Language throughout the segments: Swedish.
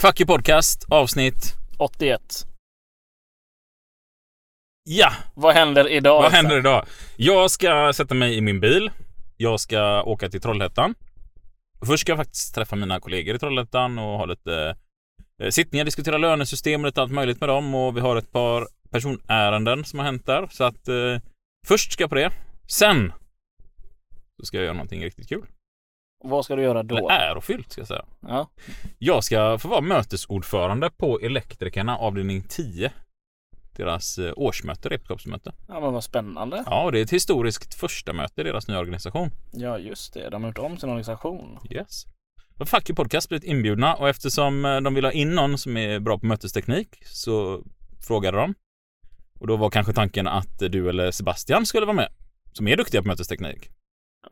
Fuck you podcast avsnitt 81. Ja! Vad händer idag? Vad händer idag? Jag ska sätta mig i min bil. Jag ska åka till Trollhättan. Först ska jag faktiskt träffa mina kollegor i Trollhättan och ha lite eh, sittningar, diskutera lönesystem och lite allt möjligt med dem och vi har ett par personärenden som har hänt där. Så att eh, först ska jag på det. Sen så ska jag göra någonting riktigt kul. Vad ska du göra då? Eller ärofyllt ska jag säga. Ja. Jag ska få vara mötesordförande på Elektrikerna avdelning 10. Deras eh, årsmöte, repskapsmöte. ja, men vad spännande. Ja, det är ett historiskt första möte i deras nya organisation. Ja, just det. De har gjort om sin organisation. Yes. Och Fuck you Podcast blivit inbjudna och eftersom eh, de vill ha in någon som är bra på mötesteknik så frågade de. Och då var kanske tanken att du eller Sebastian skulle vara med. Som är duktiga på mötesteknik.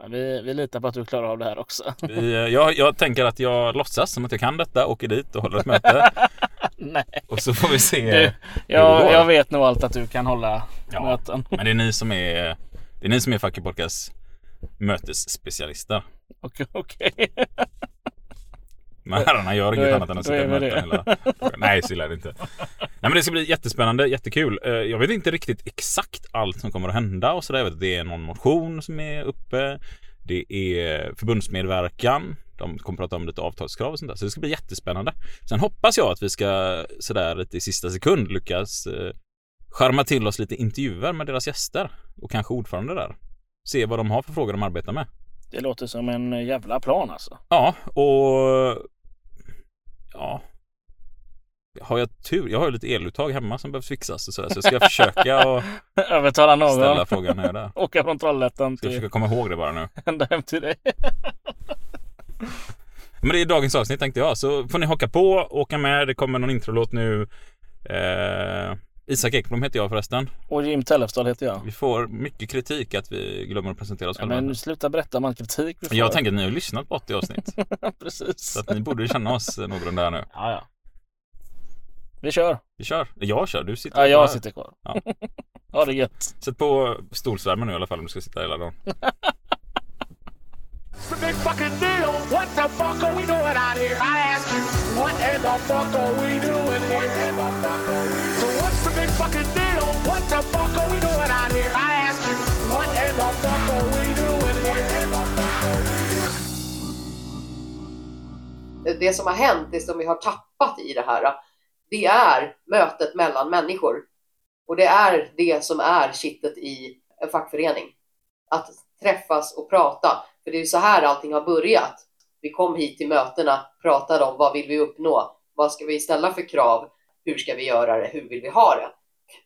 Vi, vi litar på att du klarar av det här också. Vi, eh, jag, jag tänker att jag låtsas som att jag kan detta, åker dit och håller ett möte. Nej. Och så får vi se. Du, jag, jag vet nog allt att du kan hålla Ja. möten. Men det är ni som är Det är ni som är Fuck you Podcast mötesspecialister. Okej. okej. Men herrarna gör inget är- annat än att sitta vi möten hela. Nej, så illa är det inte. Nej men det ska bli jättespännande, jättekul. Eh, Jag vet inte riktigt exakt allt som kommer att hända och sådär. Jag vet att det är någon motion som är uppe. Det är förbundsmedverkan. De kommer prata om lite avtalskrav och sånt där. Så det ska bli jättespännande. Sen hoppas jag att vi ska sådär lite i sista sekund lyckas eh, skärma till oss lite intervjuer med deras gäster och kanske ordförande där. Se vad de har för frågor de arbetar med. Det låter som en jävla plan alltså. Ja, och ja. Har jag tur? Jag har lite eluttag hemma som behövs fixas och sådär. Så jag ska försöka och Övertala någon. ställa frågan är där. Åka från Trollhättan Ska till försöka komma ihåg det bara nu. ända hem till dig. Men det är dagens avsnitt tänkte jag. Så får ni haka på, åka med. Det kommer någon introlåt nu. Eh, Isak Ekblom heter jag förresten. Och Jim Tellefsdal heter jag. Vi får mycket kritik att vi glömmer att presentera oss Ja, själva. men sluta berätta om all kritik vi får. Jag tänker att ni har lyssnat på 80 avsnitt. Precis. Så att ni borde känna oss någorlunda här nu. Ja, ja. Vi kör. Vi kör. Jag kör. Du sitter Ja, bara- jag sitter kvar. Ja. ha det gött. Sätt på stolsvärmen nu i alla fall om du ska sitta hela dagen. It's a big fucking deal. What the fuck are we doing out here? I ask you, what in the fuck are we doing here? So what's the big fucking deal? What the fuck are we doing out here? I ask you, what in the fuck are we doing here? det som har hänt, det som vi har tappat i det här, det är mötet mellan människor. Och det är det som är kittet i en fackförening. Att träffas och prata. För det är så här allting har börjat. Vi kom hit till mötena, pratade om vad vill vi uppnå? Vad ska vi ställa för krav? Hur ska vi göra det? Hur vill vi ha det?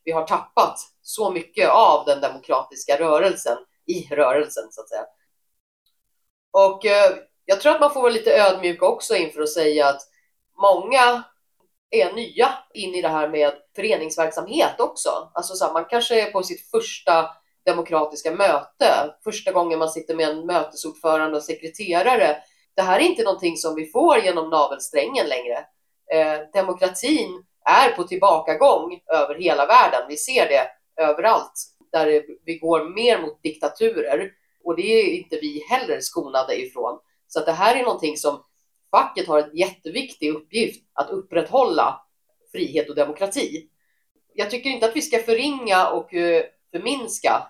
Vi har tappat så mycket av den demokratiska rörelsen i rörelsen så att säga. Och eh, jag tror att man får vara lite ödmjuk också inför att säga att många är nya in i det här med föreningsverksamhet också. Alltså så här, man kanske är på sitt första demokratiska möte, första gången man sitter med en mötesordförande och sekreterare. Det här är inte någonting som vi får genom navelsträngen längre. Eh, demokratin är på tillbakagång över hela världen. Vi ser det överallt där vi går mer mot diktaturer och det är inte vi heller skonade ifrån. Så att det här är någonting som facket har en jätteviktig uppgift att upprätthålla frihet och demokrati. Jag tycker inte att vi ska förringa och eh, förminska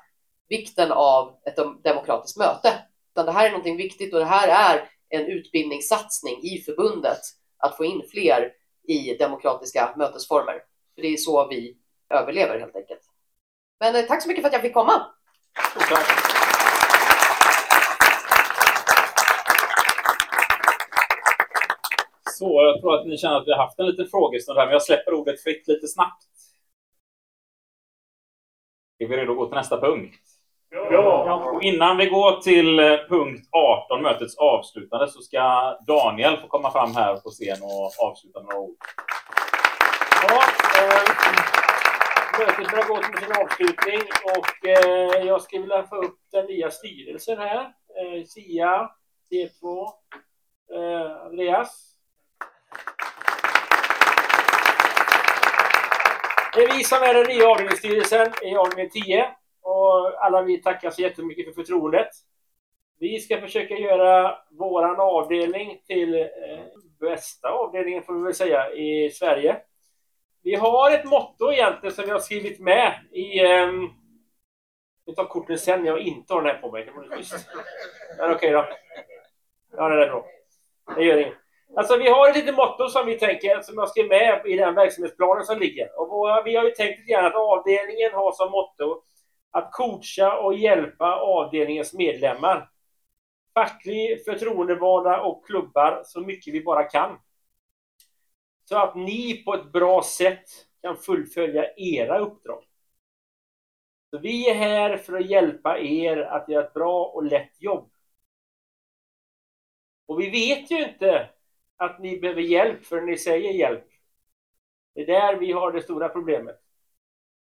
vikten av ett demokratiskt möte. Utan det här är någonting viktigt och det här är en utbildningssatsning i förbundet att få in fler i demokratiska mötesformer. För det är så vi överlever helt enkelt. Men eh, tack så mycket för att jag fick komma. Tack. Så jag tror att ni känner att vi har haft en liten frågestund här, men jag släpper ordet fritt lite snabbt. Är vi redo att gå till nästa punkt? Ja. Och innan vi går till eh, punkt 18, mötets avslutande, så ska Daniel få komma fram här på scen och avsluta några ord. Ja, eh, mötet börjar gå mot sin avslutning och eh, jag skulle vilja få upp den nya styrelsen här. Eh, Sia, C2, eh, Andreas. Det är vi som är den nya avdelningsstyrelsen i avdelning 10 och alla vi tackar så jättemycket för förtroendet. Vi ska försöka göra våran avdelning till eh, bästa avdelningen får vi väl säga i Sverige. Vi har ett motto egentligen som vi har skrivit med i... Eh, vi tar korten sen, jag inte har den här på mig. Det vore schysst. Men okej då. Ja, det är bra. Det gör inget. Alltså vi har ett litet motto som vi tänker, som jag skrev med i den verksamhetsplanen som ligger. Och vi har ju tänkt lite grann att avdelningen har som motto att coacha och hjälpa avdelningens medlemmar. Facklig, förtroendevalda och klubbar så mycket vi bara kan. Så att ni på ett bra sätt kan fullfölja era uppdrag. Så vi är här för att hjälpa er att göra ett bra och lätt jobb. Och vi vet ju inte att ni behöver hjälp för ni säger hjälp. Det är där vi har det stora problemet.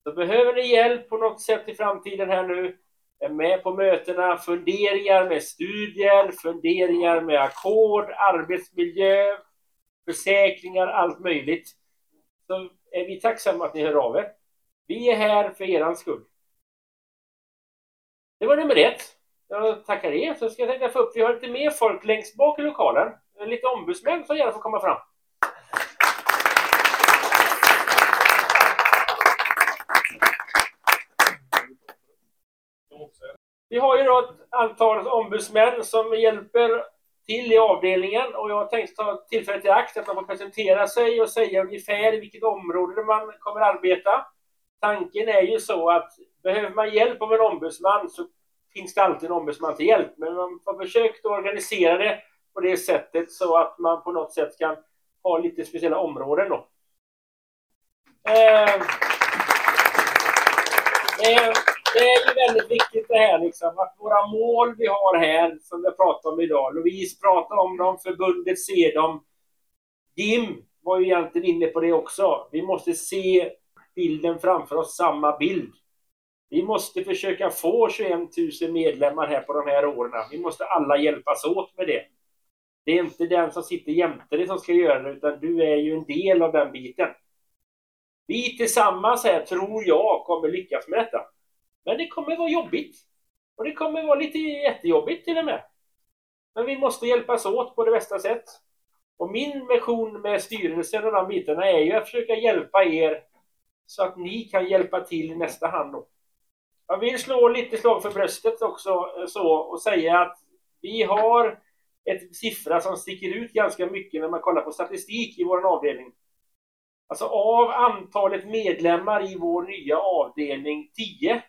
Så behöver ni hjälp på något sätt i framtiden här nu, är med på mötena, funderingar med studier, funderingar med ackord, arbetsmiljö, försäkringar, allt möjligt. Så är vi tacksamma att ni hör av er. Vi är här för er skull. Det var nummer ett. Jag tackar er. Så ska jag tänka få upp, vi har lite mer folk längst bak i lokalen. Eh, lite ombudsmän som gärna får komma fram. Vi har ju då ett antal ombudsmän som hjälper till i avdelningen och jag tänkte ta tillfället i akt att man får presentera sig och säga ungefär i vilket område man kommer arbeta. Tanken är ju så att behöver man hjälp av en ombudsman så finns det alltid en ombudsman till hjälp. Men man har försökt organisera det på det sättet så att man på något sätt kan ha lite speciella områden då. Eh, eh, det är ju väldigt viktigt det här liksom, att våra mål vi har här, som vi pratar om idag, Louise pratar om dem, förbundet ser dem. Jim var ju egentligen inne på det också. Vi måste se bilden framför oss, samma bild. Vi måste försöka få 21 000 medlemmar här på de här åren. Vi måste alla hjälpas åt med det. Det är inte den som sitter jämte dig som ska göra det, utan du är ju en del av den biten. Vi tillsammans här, tror jag, kommer lyckas med detta. Men det kommer vara jobbigt. Och det kommer vara lite jättejobbigt till och med. Men vi måste hjälpas åt på det bästa sätt. Och min mission med styrelsen och de bitarna är ju att försöka hjälpa er så att ni kan hjälpa till i nästa hand. Då. Jag vill slå lite slag för bröstet också så och säga att vi har ett siffra som sticker ut ganska mycket när man kollar på statistik i vår avdelning. Alltså av antalet medlemmar i vår nya avdelning 10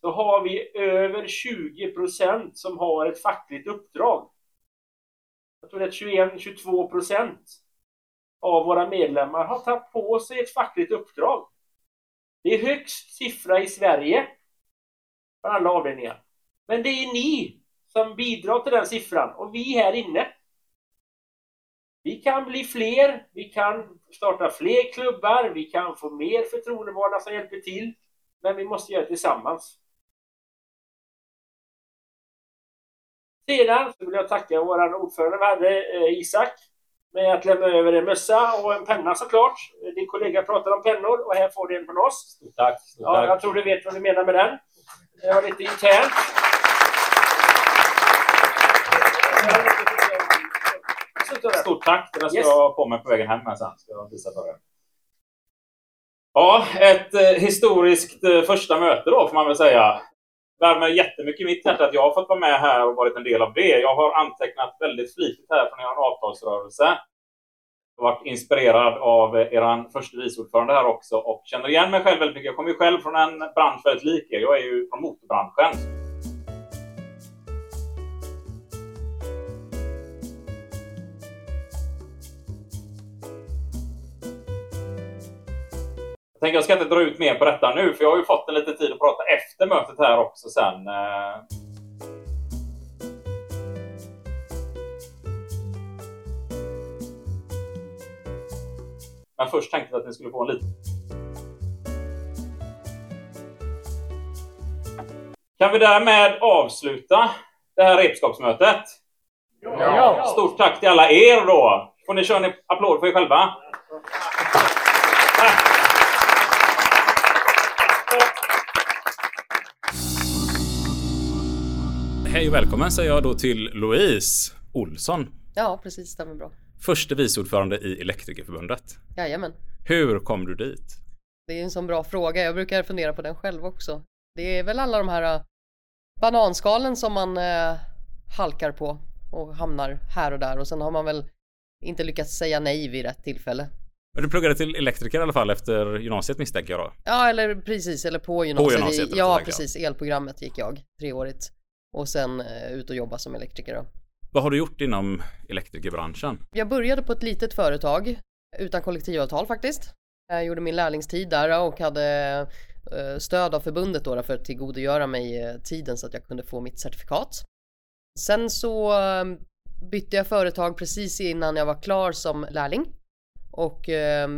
så har vi över 20 procent som har ett fackligt uppdrag. Jag tror det är 21-22 procent av våra medlemmar har tagit på sig ett fackligt uppdrag. Det är högst siffra i Sverige för alla avdelningar. Men det är ni som bidrar till den siffran och vi här inne. Vi kan bli fler, vi kan starta fler klubbar, vi kan få mer förtroendevalda som hjälper till. Men vi måste göra det tillsammans. Sedan så vill jag tacka vår ordförande vi hade, eh, Isak, med att lämna över en mössa och en penna såklart. Din kollega pratade om pennor och här får du en från oss. Tack. Ja, tack. jag tror du vet vad du menar med den. Det var lite internt. Stort tack. Den ska Yes. jag ha på mig på vägen hem med sen. Ska jag visa för er. Ja, ett eh, historiskt eh, första möte då får man väl säga. Värmer jättemycket i mitt hjärta att jag har fått vara med här och varit en del av det. Jag har antecknat väldigt flitigt här från er avtalsrörelse. Jag har varit inspirerad av eh, er förste vice ordförande här också och känner igen mig själv väldigt mycket. Jag kommer ju själv från en bransch väldigt lik er. Jag är ju från motorbranschen. Tänker jag ska inte dra ut mer på detta nu, för jag har ju fått en liten tid att prata efter mötet här också sen. eh. Men först tänkte jag att ni skulle få en liten... Kan vi därmed avsluta det här repskapsmötet? Ja. Stort tack till alla er då. Får ni köra en applåd för er själva? Hej och välkommen säger jag då till Louise Olsson. Ja, precis. Stämmer bra. förste vice ordförande i Elektrikerförbundet. Jajamän. Hur kom du dit? Det är en sån bra fråga. Jag brukar fundera på den själv också. Det är väl alla de här äh, bananskalen som man äh, halkar på och hamnar här och där och sen har man väl inte lyckats säga nej vid rätt tillfälle. Men du pluggade till elektriker i alla fall efter gymnasiet misstänker jag då? Ja, eller precis, eller på gymnasiet. gymnasiet, I, ja, precis. Elprogrammet gick jag, treårigt. Och sen eh, ut och jobba som elektriker då. Vad har du gjort inom elektrikerbranschen? Jag började på ett litet företag utan kollektivavtal faktiskt. Jag gjorde min lärlingstid där och hade eh, stöd av förbundet då för att tillgodogöra mig eh, tiden så att jag kunde få mitt certifikat. Sen så bytte jag företag precis innan jag var klar som lärling och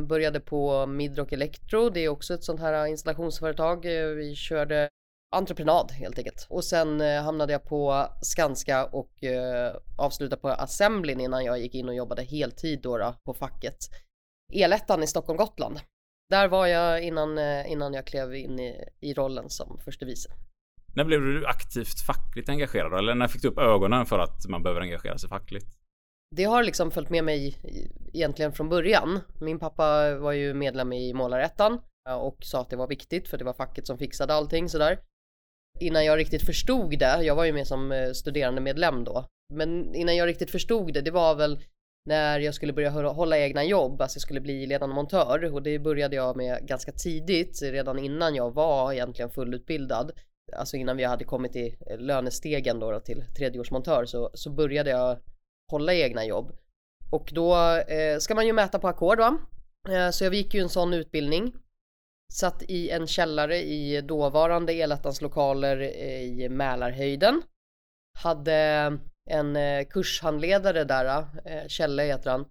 började på Midrock Electro. Det är också ett sånt här installationsföretag. Vi körde entreprenad helt enkelt. Och sen eh, hamnade jag på Skanska och eh, avslutade på Assemblin innan jag gick in och jobbade heltid då, då på facket. Elettan i Stockholm Gotland. Där var jag innan, eh, innan jag klev in i, i rollen som förste vice. När blev du aktivt fackligt engagerad då? Eller när fick du upp ögonen för att man behöver engagera sig fackligt? Det har liksom följt med mig egentligen från början. Min pappa var ju medlem i Målarettan eh, och sa att det var viktigt för det var facket som fixade allting sådär. Innan jag riktigt förstod det, jag var ju med som studerandemedlem studerande medlem då, men innan jag riktigt förstod det, det var väl när jag skulle börja hålla egna jobb, alltså jag skulle bli ledande montör och det började jag med ganska tidigt, redan innan jag var egentligen fullutbildad. Alltså innan vi hade kommit i eh, lönestegen då, då till tredjeårsmontör så, så började jag hålla egna jobb. Och då eh, ska man ju mäta på ackord va? Eh, så jag gick ju en sån utbildning. Satt i en källare i dåvarande Elettans lokaler i Mälarhöjden. Hade en eh, kurshandledare där, eh, Kjelle heter han.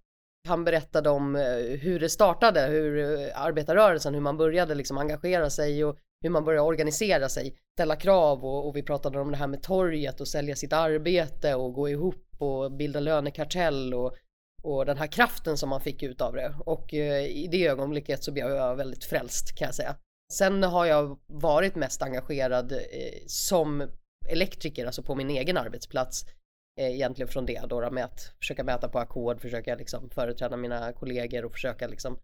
Han berättade om eh, hur det startade, hur arbetarrörelsen, hur man började liksom engagera sig och hur man började organisera sig, ställa krav och, och vi pratade om det här med torget och sälja sitt arbete och gå ihop och bilda lönekartell och, och den här kraften som man fick ut av det. Och eh, i det ögonblicket så blev jag väldigt frälst kan jag säga. Sen har jag varit mest engagerad eh, som elektriker, alltså på min egen arbetsplats eh, egentligen från det då, med att försöka mäta på ackord, försöka liksom företräda mina kollegor och försöka liksom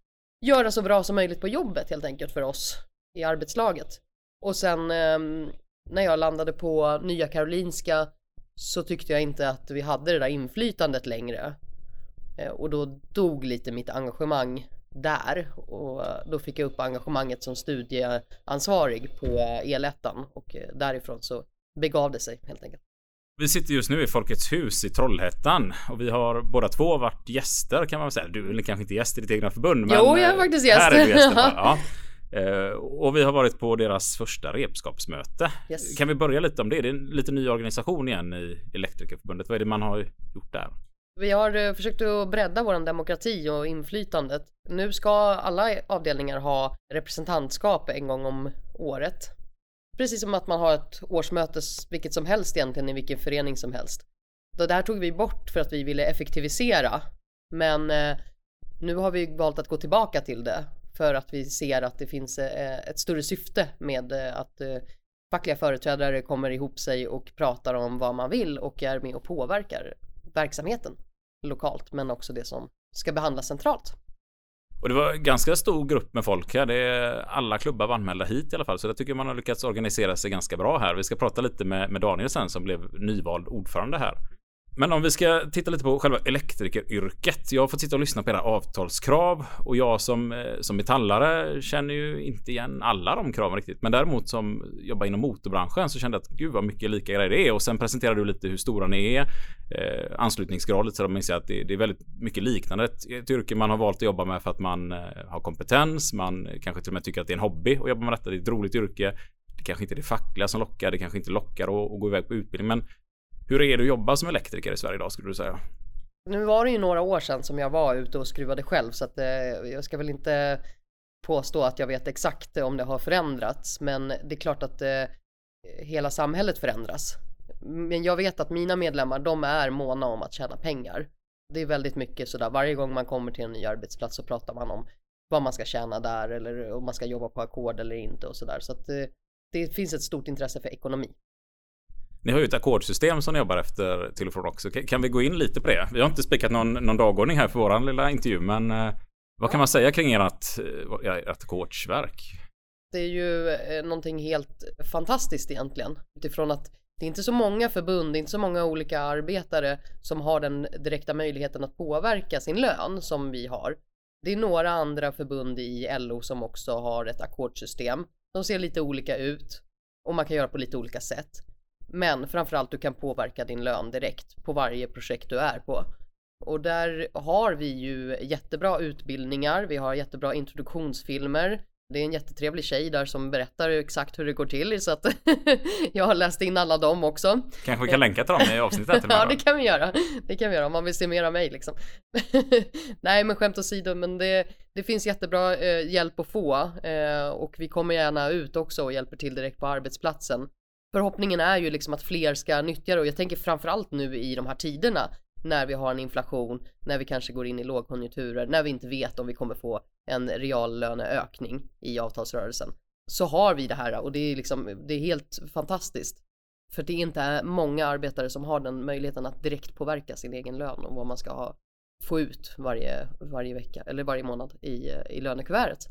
göra så bra som möjligt på jobbet helt enkelt för oss i arbetslaget. Och sen ehm, när jag landade på Nya Karolinska så tyckte jag inte att vi hade det där inflytandet längre. Eh, Och då dog lite mitt engagemang där och då fick jag upp engagemanget som studieansvarig på eh, Elettan och eh, därifrån så begav det sig helt enkelt. Vi sitter just nu i Folkets hus i Trollhättan och vi har båda två varit gäster kan man väl säga. Du är kanske inte gäst i ditt egna förbund? Men Jo, jag är faktiskt gäst. Här är du gäst. ja. Och vi har varit på deras första repskapsmöte. Yes. Kan vi börja lite om det? Det är en lite ny organisation igen i Elektrikerförbundet. Vad är det man har gjort där? Vi har eh, försökt att bredda vår demokrati och inflytandet. Nu ska alla avdelningar ha representantskap en gång om året. Precis som att man har ett årsmöte vilket som helst egentligen i vilken förening som helst. Det här tog vi bort för att vi ville effektivisera. Men eh, nu har vi valt att gå tillbaka till det för att vi ser att det finns eh, ett större syfte med att fackliga företrädare kommer ihop sig och pratar om vad man vill och är med och påverkar verksamheten lokalt men också det som ska behandlas centralt. Och det var en ganska stor grupp med folk här. Det är alla klubbar var anmälda hit i alla fall. Så jag tycker man har lyckats organisera sig ganska bra här. Vi ska prata lite med, med Daniel sen som blev nyvald ordförande här. Men om vi ska titta lite på själva elektrikeryrket. Jag har fått sitta och lyssna på era avtalskrav och jag som, eh, som metallare känner ju inte igen alla de kraven riktigt. Men däremot som jobbar inom motorbranschen så kände jag att gud vad mycket lika grejer det är. Och sen presenterade du lite hur stora ni är. Eh, anslutningsgrad lite så de inser att det, det är väldigt mycket liknande. Ett, ett yrke man har valt att jobba med för att man eh, har kompetens. Man kanske till och med tycker att det är en hobby att jobba med detta. Det är ett roligt yrke. Det kanske inte är det fackliga som lockar. Det kanske inte lockar att, att gå iväg på utbildning. Men hur är det att jobba som elektriker i Sverige idag skulle du säga? Nu var det ju några år sedan som jag var ute och skruvade själv så att eh, jag ska väl inte påstå att jag vet exakt om det har förändrats men det är klart att eh, hela samhället förändras. Men jag vet att mina medlemmar de är måna om att tjäna pengar. Det är väldigt mycket sådär varje gång man kommer till en ny arbetsplats så pratar man om vad man ska tjäna där eller om man ska jobba på ackord eller inte och sådär så att eh, det finns ett stort intresse för ekonomi. Ni har ju ett ackordsystem som ni jobbar efter till och från också. Kan- Kan vi gå in lite på det? Vi har inte spikat någon, någon dagordning här för våran lilla intervju, men eh, vad kan man säga kring ert, eh, ert ackordsverk? Det är ju eh, någonting helt fantastiskt egentligen. Utifrån att det är inte så många förbund, det är inte så många olika arbetare som har den direkta möjligheten att påverka sin lön som vi har. Det är några andra förbund i LO som också har ett ackordssystem. De ser lite olika ut och man kan göra på lite olika sätt. Men framförallt du kan påverka din lön direkt på varje projekt du är på. Och där har vi ju jättebra utbildningar, vi har jättebra introduktionsfilmer. Det är en jättetrevlig tjej där som berättar exakt hur det går till så att jag har läst in alla dem också. Kanske vi kan länka till dem i avsnittet Ja det kan vi göra. Det kan vi göra om man vill se mer av mig liksom. Nej men skämt åsido men det, det finns jättebra eh, hjälp att få eh, och vi kommer gärna ut också och hjälper till direkt på arbetsplatsen. Förhoppningen är ju liksom att fler ska nyttja det och jag tänker framförallt nu i de här tiderna när vi har en inflation, när vi kanske går in i lågkonjunkturer, när vi inte vet om vi kommer få en reallöneökning i avtalsrörelsen. Så har vi det här och det är liksom, det är helt fantastiskt. För det är inte många arbetare som har den möjligheten att direkt påverka sin egen lön och vad man ska ha, få ut varje, varje vecka eller varje månad i, i lönekuvertet.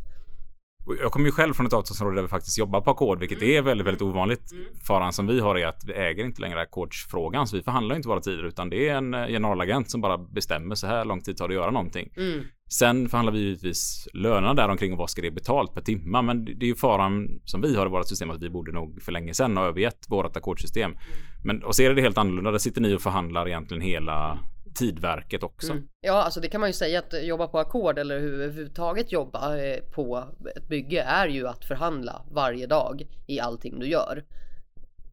Jag kommer ju själv från ett avtalsområde där vi faktiskt jobbar på ackord, vilket är väldigt, väldigt ovanligt. Faran som vi har är att vi äger inte längre ackordsfrågan, så vi förhandlar inte våra tider, utan det är en eh, generalagent som bara bestämmer så här lång tid tar det att göra någonting. Mm. Sen förhandlar vi givetvis lönerna där omkring och vad ska det betalt per timma, men det är ju faran som vi har i vårt system att vi borde nog för länge sedan ha övergett vårt ackordssystem. Men och så är det helt annorlunda, där sitter ni och förhandlar egentligen hela tidverket också. Mm. Ja, alltså det kan man ju säga att jobba på ackord eller hur- överhuvudtaget jobba eh, på ett bygge är ju att förhandla varje dag i allting du gör.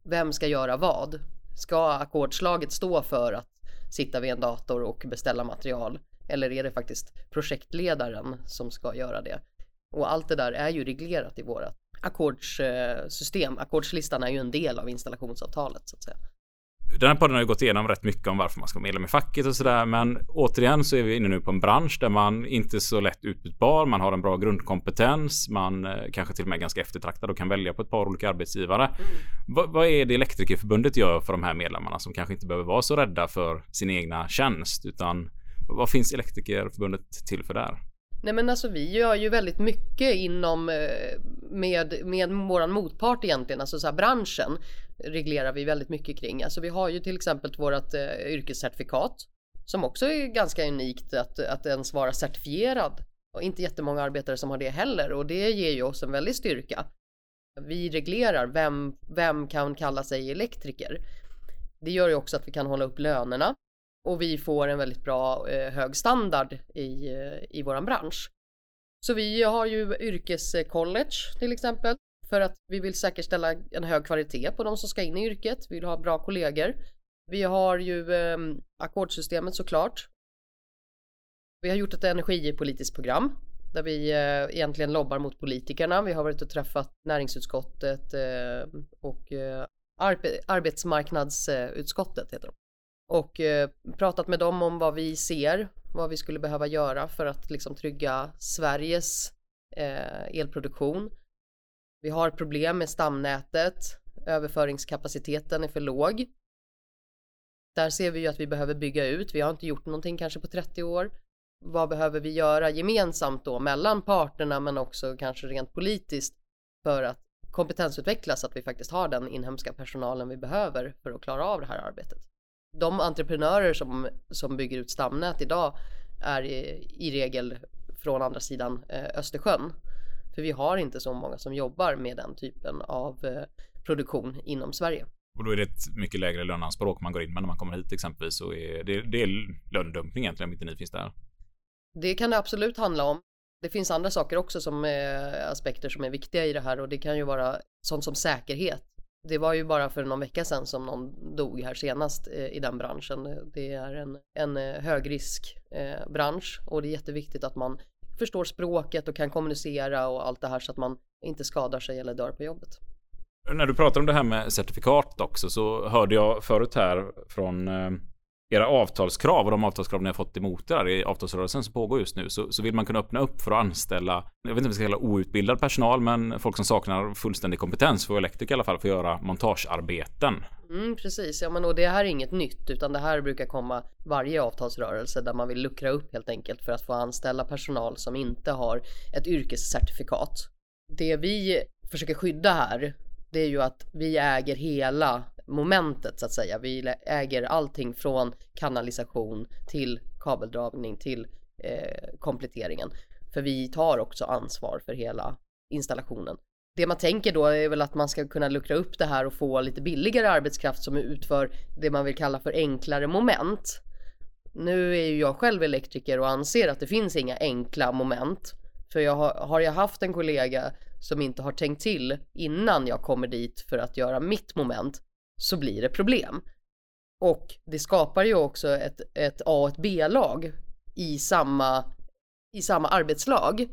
Vem ska göra vad? Ska ackordslaget stå för att sitta vid en dator och beställa material? Eller är det faktiskt projektledaren som ska göra det? Och allt det där är ju reglerat i vårat ackordssystem. Eh, Ackordslistan är ju en del av installationsavtalet så att säga. Den här podden har ju gått igenom rätt mycket om varför man ska vara medlem i facket och sådär. Men återigen så är vi inne nu på en bransch där man inte är så lätt utbytbar. Man har en bra grundkompetens. Man eh, kanske till och med är ganska eftertraktad och kan välja på ett par olika arbetsgivare. Vad, vad är det Elektrikerförbundet gör för de här medlemmarna som kanske inte behöver vara så rädda för sin egna tjänst? Utan vad finns Elektrikerförbundet till för där? Nej men alltså vi gör ju väldigt mycket inom eh, med, med våran motpart egentligen, alltså så här branschen reglerar vi väldigt mycket kring. Alltså vi har ju till exempel vårat eh, yrkescertifikat som också är ganska unikt att, att ens vara certifierad. Och inte jättemånga arbetare som har det heller och det ger ju oss en väldig styrka. Vi reglerar vem, vem kan kalla sig elektriker. Det gör ju också att vi kan hålla upp lönerna och vi får en väldigt bra eh, hög standard i, eh, i våran bransch. Så vi har ju yrkescollege till exempel för att vi vill säkerställa en hög kvalitet på de som ska in i yrket. Vi vill ha bra kollegor. Vi har ju eh, ackordsystemet såklart. Vi har gjort ett energipolitiskt program där vi eh, egentligen lobbar mot politikerna. Vi har varit och träffat näringsutskottet eh, och eh, arbe- arbetsmarknadsutskottet heter de och eh, pratat med dem om vad vi ser, vad vi skulle behöva göra för att liksom trygga Sveriges eh, elproduktion. Vi har problem med stamnätet, överföringskapaciteten är för låg. Där ser vi ju att vi behöver bygga ut, vi har inte gjort någonting kanske på 30 år. Vad behöver vi göra gemensamt då mellan parterna men också kanske rent politiskt för att kompetensutveckla så att vi faktiskt har den inhemska personalen vi behöver för att klara av det här arbetet de entreprenörer som, som bygger ut stamnät idag är i, i regel från andra sidan eh, Östersjön. För vi har inte så många som jobbar med den typen av eh, produktion inom Sverige. Och då är det ett mycket lägre löneanspråk man går in med när man kommer hit exempelvis. Så är det, det är lönedumpning egentligen om inte ni finns där. Det kan det absolut handla om. Det finns andra saker också som är aspekter som är viktiga i det här och det kan ju vara sånt som säkerhet. Det var ju bara för någon vecka sedan som någon dog här senast eh, i den branschen. Det är en, en eh, högriskbransch eh, och det är jätteviktigt att man förstår språket och kan kommunicera och allt det här så att man inte skadar sig eller dör på jobbet. När du pratar om det här med certifikat också så hörde jag förut här från era avtalskrav och de avtalskrav ni har fått emot er i avtalsrörelsen som pågår just nu så, så vill man kunna öppna upp för att anställa, jag vet inte om vi ska kalla outbildad personal, men folk som saknar fullständig kompetens för elektriker i alla fall för att göra montagearbeten. Mm, precis, ja men och det här är inget nytt utan det här brukar komma varje avtalsrörelse där man vill luckra upp helt enkelt för att få anställa personal som inte har ett yrkescertifikat. Det vi försöker skydda här det är ju att vi äger hela momentet så att säga. Vi äger allting från kanalisation till kabeldragning till eh, kompletteringen. För vi tar också ansvar för hela installationen. Det man tänker då är väl att man ska kunna luckra upp det här och få lite billigare arbetskraft som utför det man vill kalla för enklare moment. Nu är ju jag själv elektriker och anser att det finns inga enkla moment. För jag har, har jag haft en kollega som inte har tänkt till innan jag kommer dit för att göra mitt moment så blir det problem. Och det skapar ju också ett, ett A och ett B-lag i samma, i samma arbetslag.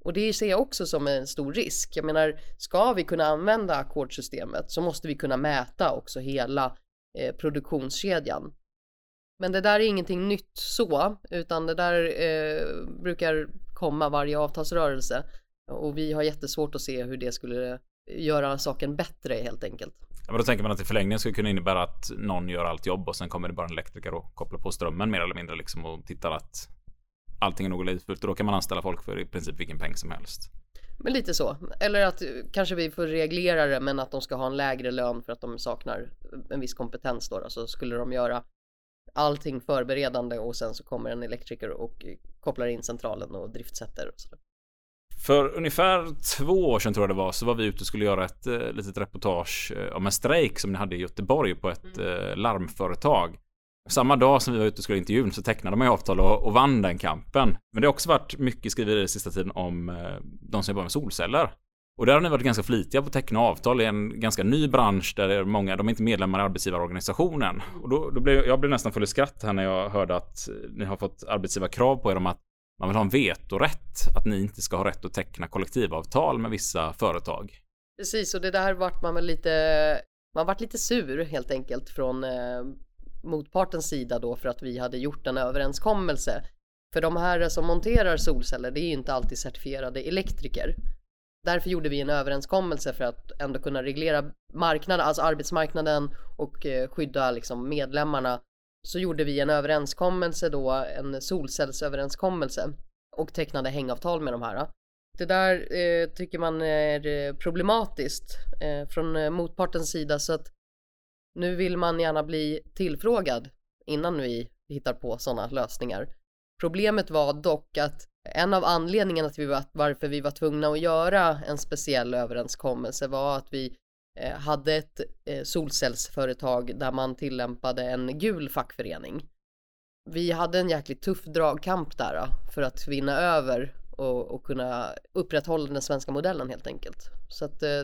Och det ser jag också som en stor risk. Jag menar, ska vi kunna använda ackordssystemet så måste vi kunna mäta också hela eh, produktionskedjan. Men det där är ingenting nytt så, utan det där eh, brukar komma varje avtalsrörelse. Och vi har jättesvårt att se hur det skulle göra saken bättre helt enkelt. Ja, men då tänker man att i förlängningen skulle kunna innebära att någon gör allt jobb och sen kommer det bara en elektriker och kopplar på strömmen mer eller mindre liksom och tittar att allting är någorlunda utfört och då kan man anställa folk för i princip vilken peng som helst. Men lite så. Eller att kanske vi får reglera det men att de ska ha en lägre lön för att de saknar en viss kompetens då. Så skulle de göra allting förberedande och sen så kommer en elektriker och kopplar in centralen och driftsätter. Och så. För ungefär två år sedan tror jag det var så var vi ute och skulle göra ett eh, litet reportage eh, om en strejk som ni hade i Göteborg på ett mm. eh, larmföretag. Samma dag som vi var ute och skulle intervjun så tecknade man ju avtal och, och vann den kampen. Men det har också varit mycket skriverier i sista tiden om eh, de som jobbar med solceller. Och där har ni varit ganska flitiga på att teckna avtal i en ganska ny bransch där det är många, de är inte medlemmar i arbetsgivarorganisationen. Och då, då blev jag blev nästan full i skratt här när jag hörde att ni har fått arbetsgivarkrav på er om att man vill ha en vetorätt, att ni inte ska ha rätt att teckna kollektivavtal med vissa företag. Precis, och det där vart man väl lite, man vart lite sur helt enkelt från eh, motpartens sida då för att vi hade gjort en överenskommelse. För de här som monterar solceller, det är ju inte alltid certifierade elektriker. Därför gjorde vi en överenskommelse för att ändå kunna reglera marknaden, alltså arbetsmarknaden och eh, skydda liksom medlemmarna så gjorde vi en överenskommelse då, en solcellsöverenskommelse och tecknade hängavtal med de här. Det där eh, tycker man är eh, problematiskt eh, från eh, motpartens sida så att nu vill man gärna bli tillfrågad innan vi hittar på sådana lösningar. Problemet var dock att en av anledningarna till varför vi var tvungna att göra en speciell överenskommelse var att vi Eh, hade ett eh, solcellsföretag där man tillämpade en gul fackförening. Vi hade en jäkligt tuff dragkamp där för att vinna över och, och kunna upprätthålla den svenska modellen helt enkelt. Så att eh,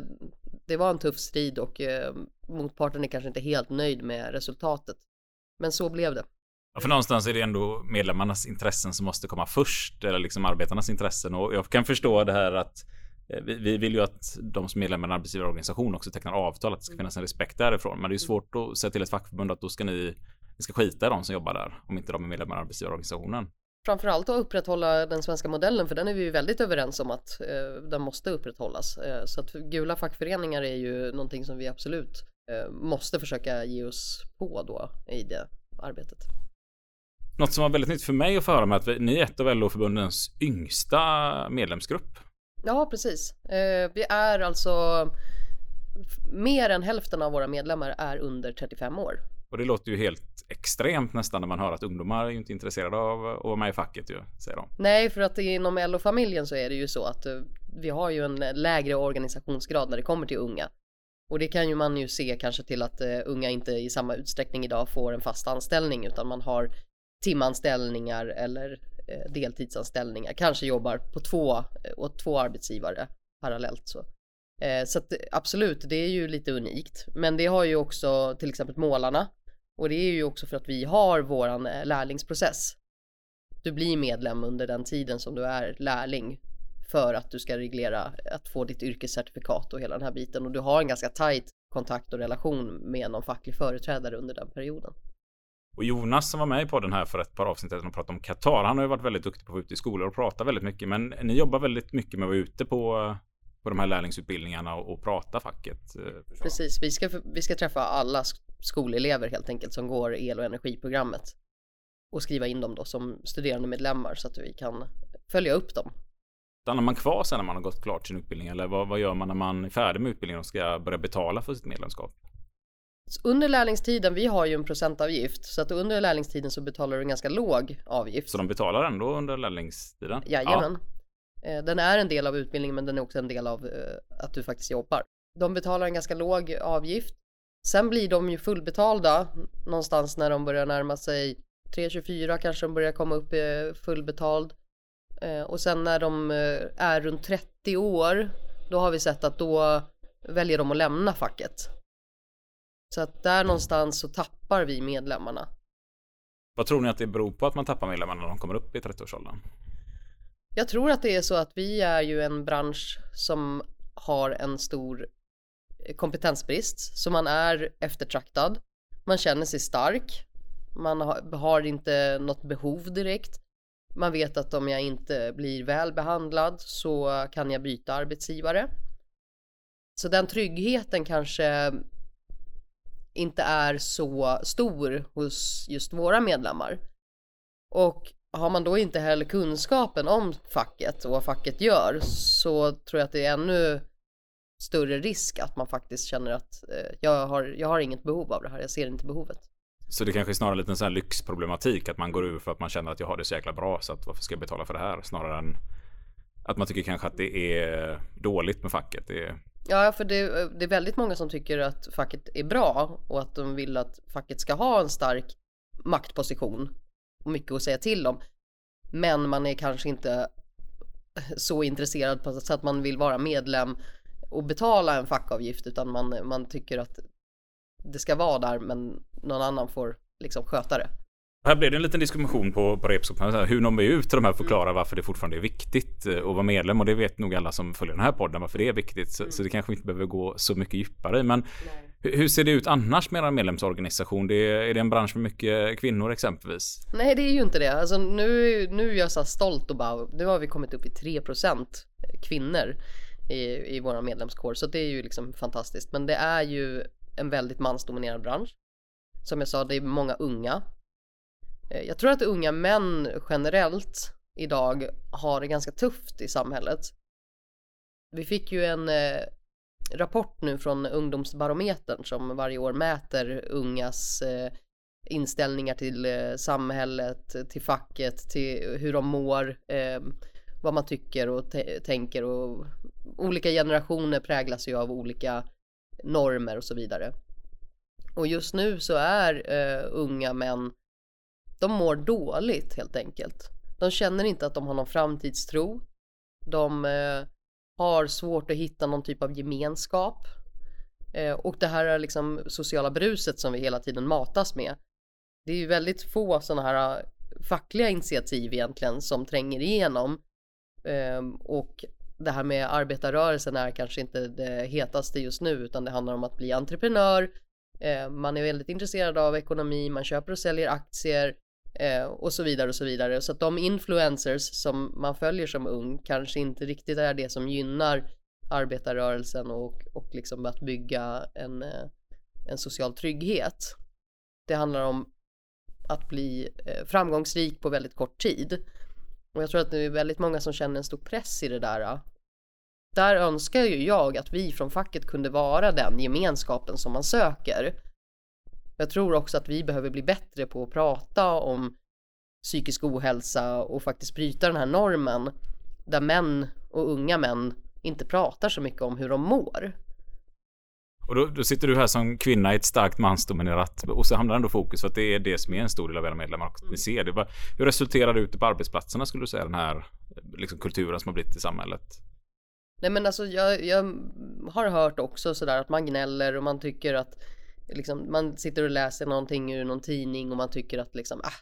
det var en tuff strid och motparten är kanske inte helt nöjd med resultatet. Men så blev det. Ja, för någonstans är det ändå medlemmarnas intressen som måste komma först, eller liksom arbetarnas intressen. Och jag kan förstå det här att Eh, vi, vill ju att de som är medlemmar i en arbetsgivarorganisation också tecknar avtal, att det ska finnas en respekt därifrån. Men det är svårt att säga till ett fackförbund att då ska ni, ni ska skita i de som jobbar där, om inte de är medlemmar i arbetsgivarorganisationen. Framförallt att upprätthålla den svenska modellen, för den är vi ju väldigt överens om att eh, den måste upprätthållas. Eh, så att gula fackföreningar är ju någonting som vi absolut eh, måste försöka ge oss på då i det arbetet. Något som var väldigt nytt för mig att få höra med att vi, ni är ett av LO-förbundens yngsta medlemsgrupp. Ja, precis. Eh, vi är alltså mer än hälften av våra medlemmar är under 35 år. Och det låter ju helt extremt nästan när man hör att ungdomar är ju inte intresserade av att vara med i facket ju, säger de. Nej, för att inom LO-familjen så är det ju så att eh, vi har ju en lägre organisationsgrad när det kommer till unga. Och det kan ju man ju se kanske till att unga inte i samma utsträckning idag får en fast anställning utan man har timanställningar eller Eh, Eh, deltidsanställningar, kanske jobbar på två, eh, åt två arbetsgivare parallellt så. Eh, så att absolut, det är ju lite unikt. Men det har ju också till exempel målarna. Och det är ju också för att vi har våran lärlingsprocess. Du blir medlem under den tiden som du är lärling för att du ska reglera att få ditt yrkescertifikat och hela den här biten och du har en ganska tajt kontakt och relation med någon facklig företrädare under den perioden. Och Jonas som var med i podden här för ett par avsnitt sedan och pratade om Qatar. Han har ju varit väldigt duktig på att vara ute i skolor och prata väldigt mycket. Men ni jobbar väldigt mycket med att vara ute på, på de här lärlingsutbildningarna och, och prata facket. eh, Precis, vi ska, vi ska träffa alla sk- skolelever helt enkelt som går el och energiprogrammet och skriva in dem då som studerande medlemmar så att vi kan följa upp dem. Stannar man kvar sen när man har gått klart sin utbildning? Eller vad, vad gör man när man är färdig med utbildningen och ska börja betala för sitt medlemskap? Under lärlingstiden, vi har ju en procentavgift, så att under lärlingstiden så betalar du en ganska låg avgift. Så de betalar ändå under lärlingstiden? Jajamän. Eh, Den är en del av utbildningen men den är också en del av eh, att du faktiskt jobbar. De betalar en ganska låg avgift. Sen blir de ju fullbetalda någonstans när de börjar närma sig 3-24 kanske de börjar komma upp i fullbetald. Eh, Och sen när de eh, är runt 30 år då har vi sett att då väljer de att lämna facket. Så att där någonstans så tappar vi medlemmarna. Vad tror ni att det beror på att man tappar medlemmar när de kommer upp i 30-årsåldern? Jag tror att det är så att vi är ju en bransch som har en stor kompetensbrist, så man är eftertraktad. Man känner sig stark. Man har inte något behov direkt. Man vet att om jag inte blir väl behandlad så kan jag byta arbetsgivare. Så den tryggheten kanske inte är så stor hos just våra medlemmar. Och har man då inte heller kunskapen om facket och vad facket gör så tror jag att det är ännu större risk att man faktiskt känner att eh, jag, har, jag har inget behov av det här, jag ser inte behovet. Så det kanske är snarare lite en sån här lyxproblematik att man går ur för att man känner att jag har det så jäkla bra så att varför ska jag betala för det här snarare än att man tycker kanske att det är dåligt med facket. Det är, Ja, för det, det är väldigt många som tycker att facket är bra och att de vill att facket ska ha en stark maktposition och mycket att säga till om. Men man är kanske inte så intresserad på så att man vill vara medlem och betala en fackavgift utan man, man tycker att det ska vara där men någon annan får liksom sköta det. Här blev det en liten diskussion på, på här, hur når vi ut till de här förklarar varför det fortfarande är viktigt eh, att vara medlem och det vet nog alla som följer den här podden varför det är viktigt så, så det kanske inte behöver gå så mycket djupare i men hur, hur ser det ut annars med er medlemsorganisation? Det är, det en bransch med mycket kvinnor exempelvis? Nej, det är ju inte det. Alltså nu, nu är jag så stolt och bara, nu har vi kommit upp i 3% kvinnor i, i våra medlemskår, så det är ju liksom fantastiskt. Men det är ju en väldigt mansdominerad bransch. Som jag sa, det är många unga. Eh, jag tror att unga män generellt idag har det ganska tufft i samhället. Vi fick ju en eh, rapport nu från Ungdomsbarometern som varje år mäter ungas eh, inställningar till eh, samhället, till facket, till hur de mår, eh, vad man tycker och tänker och olika generationer präglas ju av olika normer och så vidare. Och just nu så är eh, unga män, de mår dåligt helt enkelt. De känner inte att de har någon framtidstro. De eh, har svårt att hitta någon typ av gemenskap. Eh, och det här är liksom sociala bruset som vi hela tiden matas med. Det är ju väldigt få sådana här eh, fackliga initiativ egentligen som tränger igenom. Eh, och det här med arbetarrörelsen är kanske inte det hetaste just nu utan det handlar om att bli entreprenör. Eh, man är väldigt intresserad av ekonomi, man köper och säljer aktier eh, och så vidare och så vidare. Så att de influencers som man följer som ung kanske inte riktigt är det som gynnar arbetarrörelsen och, och liksom att bygga en, eh, en social trygghet. Det handlar om att bli eh, framgångsrik på väldigt kort tid. Och jag tror att det är väldigt många som känner en stor press i det där. Eh. Där önskar ju jag att vi från facket kunde vara den gemenskapen som man söker. Jag tror också att vi behöver bli bättre på att prata om psykisk ohälsa och faktiskt bryta den här normen där män och unga män inte pratar så mycket om hur de mår. Och då, då sitter du här som kvinna i ett starkt mansdominerat och så hamnar ändå fokus för att det är det som är en stor del av era medlemmar. Och Ni ser det. Hur resulterar det ute på arbetsplatserna skulle du säga den här liksom, kulturen som har blivit i samhället? Nej men alltså jag, jag har hört också sådär att man gnäller och man tycker att liksom, man sitter och läser någonting ur någon tidning och man tycker att liksom ah,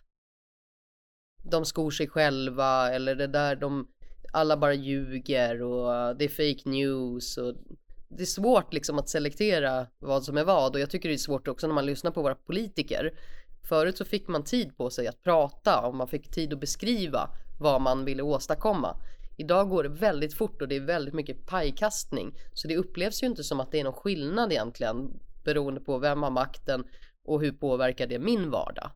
de skor sig själva eller det där de alla bara ljuger och det är fake news och det är svårt liksom att selektera vad som är vad och jag tycker det är svårt också när man lyssnar på våra politiker Förut så fick man tid på sig att prata och man fick tid att beskriva vad man ville åstadkomma. Idag går det väldigt fort och det är väldigt mycket pajkastning. Så det upplevs ju inte som att det är någon skillnad egentligen beroende på vem har makten och hur påverkar det min vardag.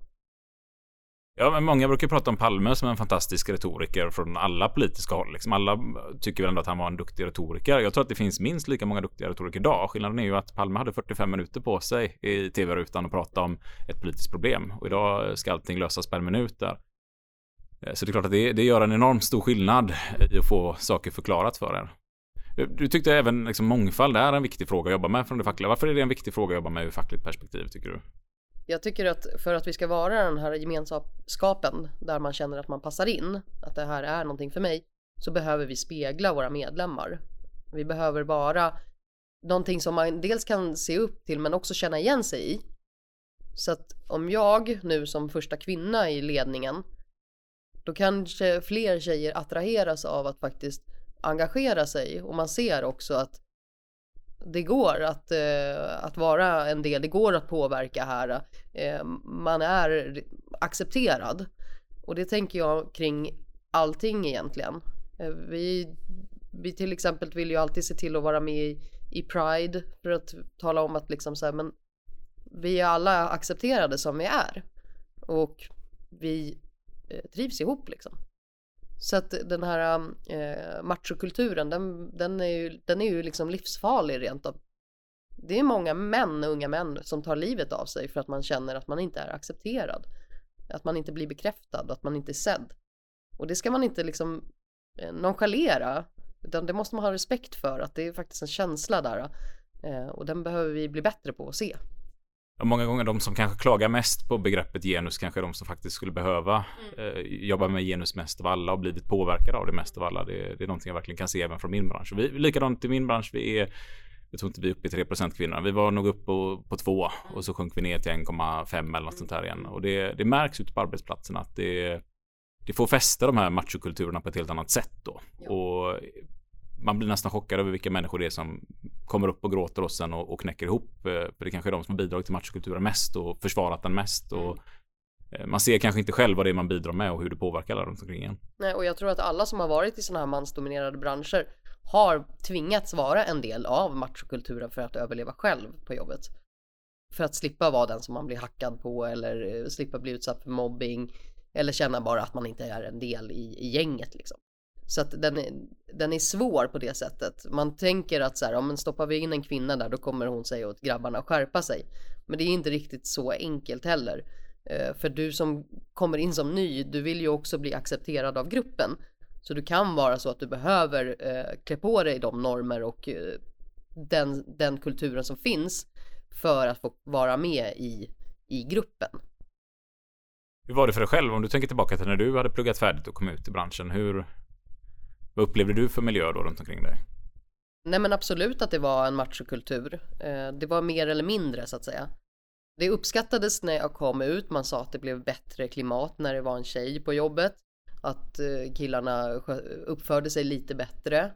Ja, men många brukar prata om Palme som en fantastisk retoriker från alla politiska håll. Liksom alla tycker väl ändå att han var en duktig retoriker. Jag tror att det finns minst lika många duktiga retoriker idag. Skillnaden är ju att Palme hade 45 minuter på sig i tv-rutan och prata om ett politiskt problem. Och idag ska allting lösas per minut där. Eh, så det är klart att det, det gör en enormt stor skillnad i att få saker förklarat för er. Eh, du tyckte även liksom mångfald är en viktig fråga att jobba med från det fackliga. Varför är det en viktig fråga att jobba med ur fackligt perspektiv tycker du? Jag tycker att för att vi ska vara den här gemenskapen där man känner att man passar in, att det här är någonting för mig, så behöver vi spegla våra medlemmar. Vi behöver vara någonting som man dels kan se upp till men också känna igen sig i. Så att om jag nu som första kvinna i ledningen, då kanske fler tjejer attraheras av att faktiskt engagera sig och man ser också att det går att, eh, att vara en del, det går att påverka här. Eh, man är accepterad. Och det tänker jag kring allting egentligen. Eh, vi, vi till exempel vill ju alltid se till att vara med i, i Pride för att tala om att liksom så här, men vi är alla accepterade som vi är. Och vi eh, trivs ihop liksom. Så att den här eh, machokulturen, den, den, är ju, den är ju liksom livsfarlig rent av. Det är många män, unga män, som tar livet av sig för att man känner att man inte är accepterad. Att man inte blir bekräftad, att man inte är sedd. Och det ska man inte liksom eh, nonchalera, utan det måste man ha respekt för, att det är faktiskt en känsla där. Eh, och den behöver vi bli bättre på att se. Många gånger de som kanske klagar mest på begreppet genus kanske är de som faktiskt skulle behöva eh, jobba med genus mest av alla och blivit påverkade av det mest av alla. Det, det är någonting jag verkligen kan se även från min bransch. Och vi, likadant i min bransch, vi är jag tror inte vi är uppe i 3 kvinnor. Vi var nog uppe på, på 2 och så sjönk vi ner till 1,5 eller något sånt här igen. Och det, det märks ute på arbetsplatserna att det, det får fästa de här machokulturerna på ett helt annat sätt då. Ja. Och man blir nästan chockad över vilka människor det är som kommer upp och gråter och sen och, och knäcker ihop. Eh, För det kanske är de som har bidragit till machokulturen mest och försvarat den mest. Och eh, man ser kanske inte själv vad det är man bidrar med och hur det påverkar alla runt omkring en. Nej, och jag tror att alla som har varit i sådana här mansdominerade branscher har tvingats vara en del av machokulturen för att överleva själv på jobbet. För att slippa vara den som man blir hackad på eller eh, slippa bli utsatt för mobbing eller känna bara att man inte är en del i, i gänget liksom. Så att den är, den är svår på det sättet. Man tänker att så här, om man stoppar vi in en kvinna där då kommer hon säga åt grabbarna att skärpa sig. Men det är inte riktigt så enkelt heller. Eh, för du som kommer in som ny, du vill ju också bli accepterad av gruppen. Så det kan vara så att du behöver eh, klä på dig de normer och eh, den, den kulturen som finns för att få vara med i, i gruppen. Hur var det för dig själv om du tänker tillbaka till när du hade pluggat färdigt och kom ut i branschen? Hur, vad upplevde du för miljö då runt omkring dig? Nej men absolut att det var en machokultur. Eh, det var mer eller mindre så att säga. Det uppskattades när jag kom ut, man sa att det blev bättre klimat när det var en tjej på jobbet. Att eh, killarna uppförde sig lite bättre.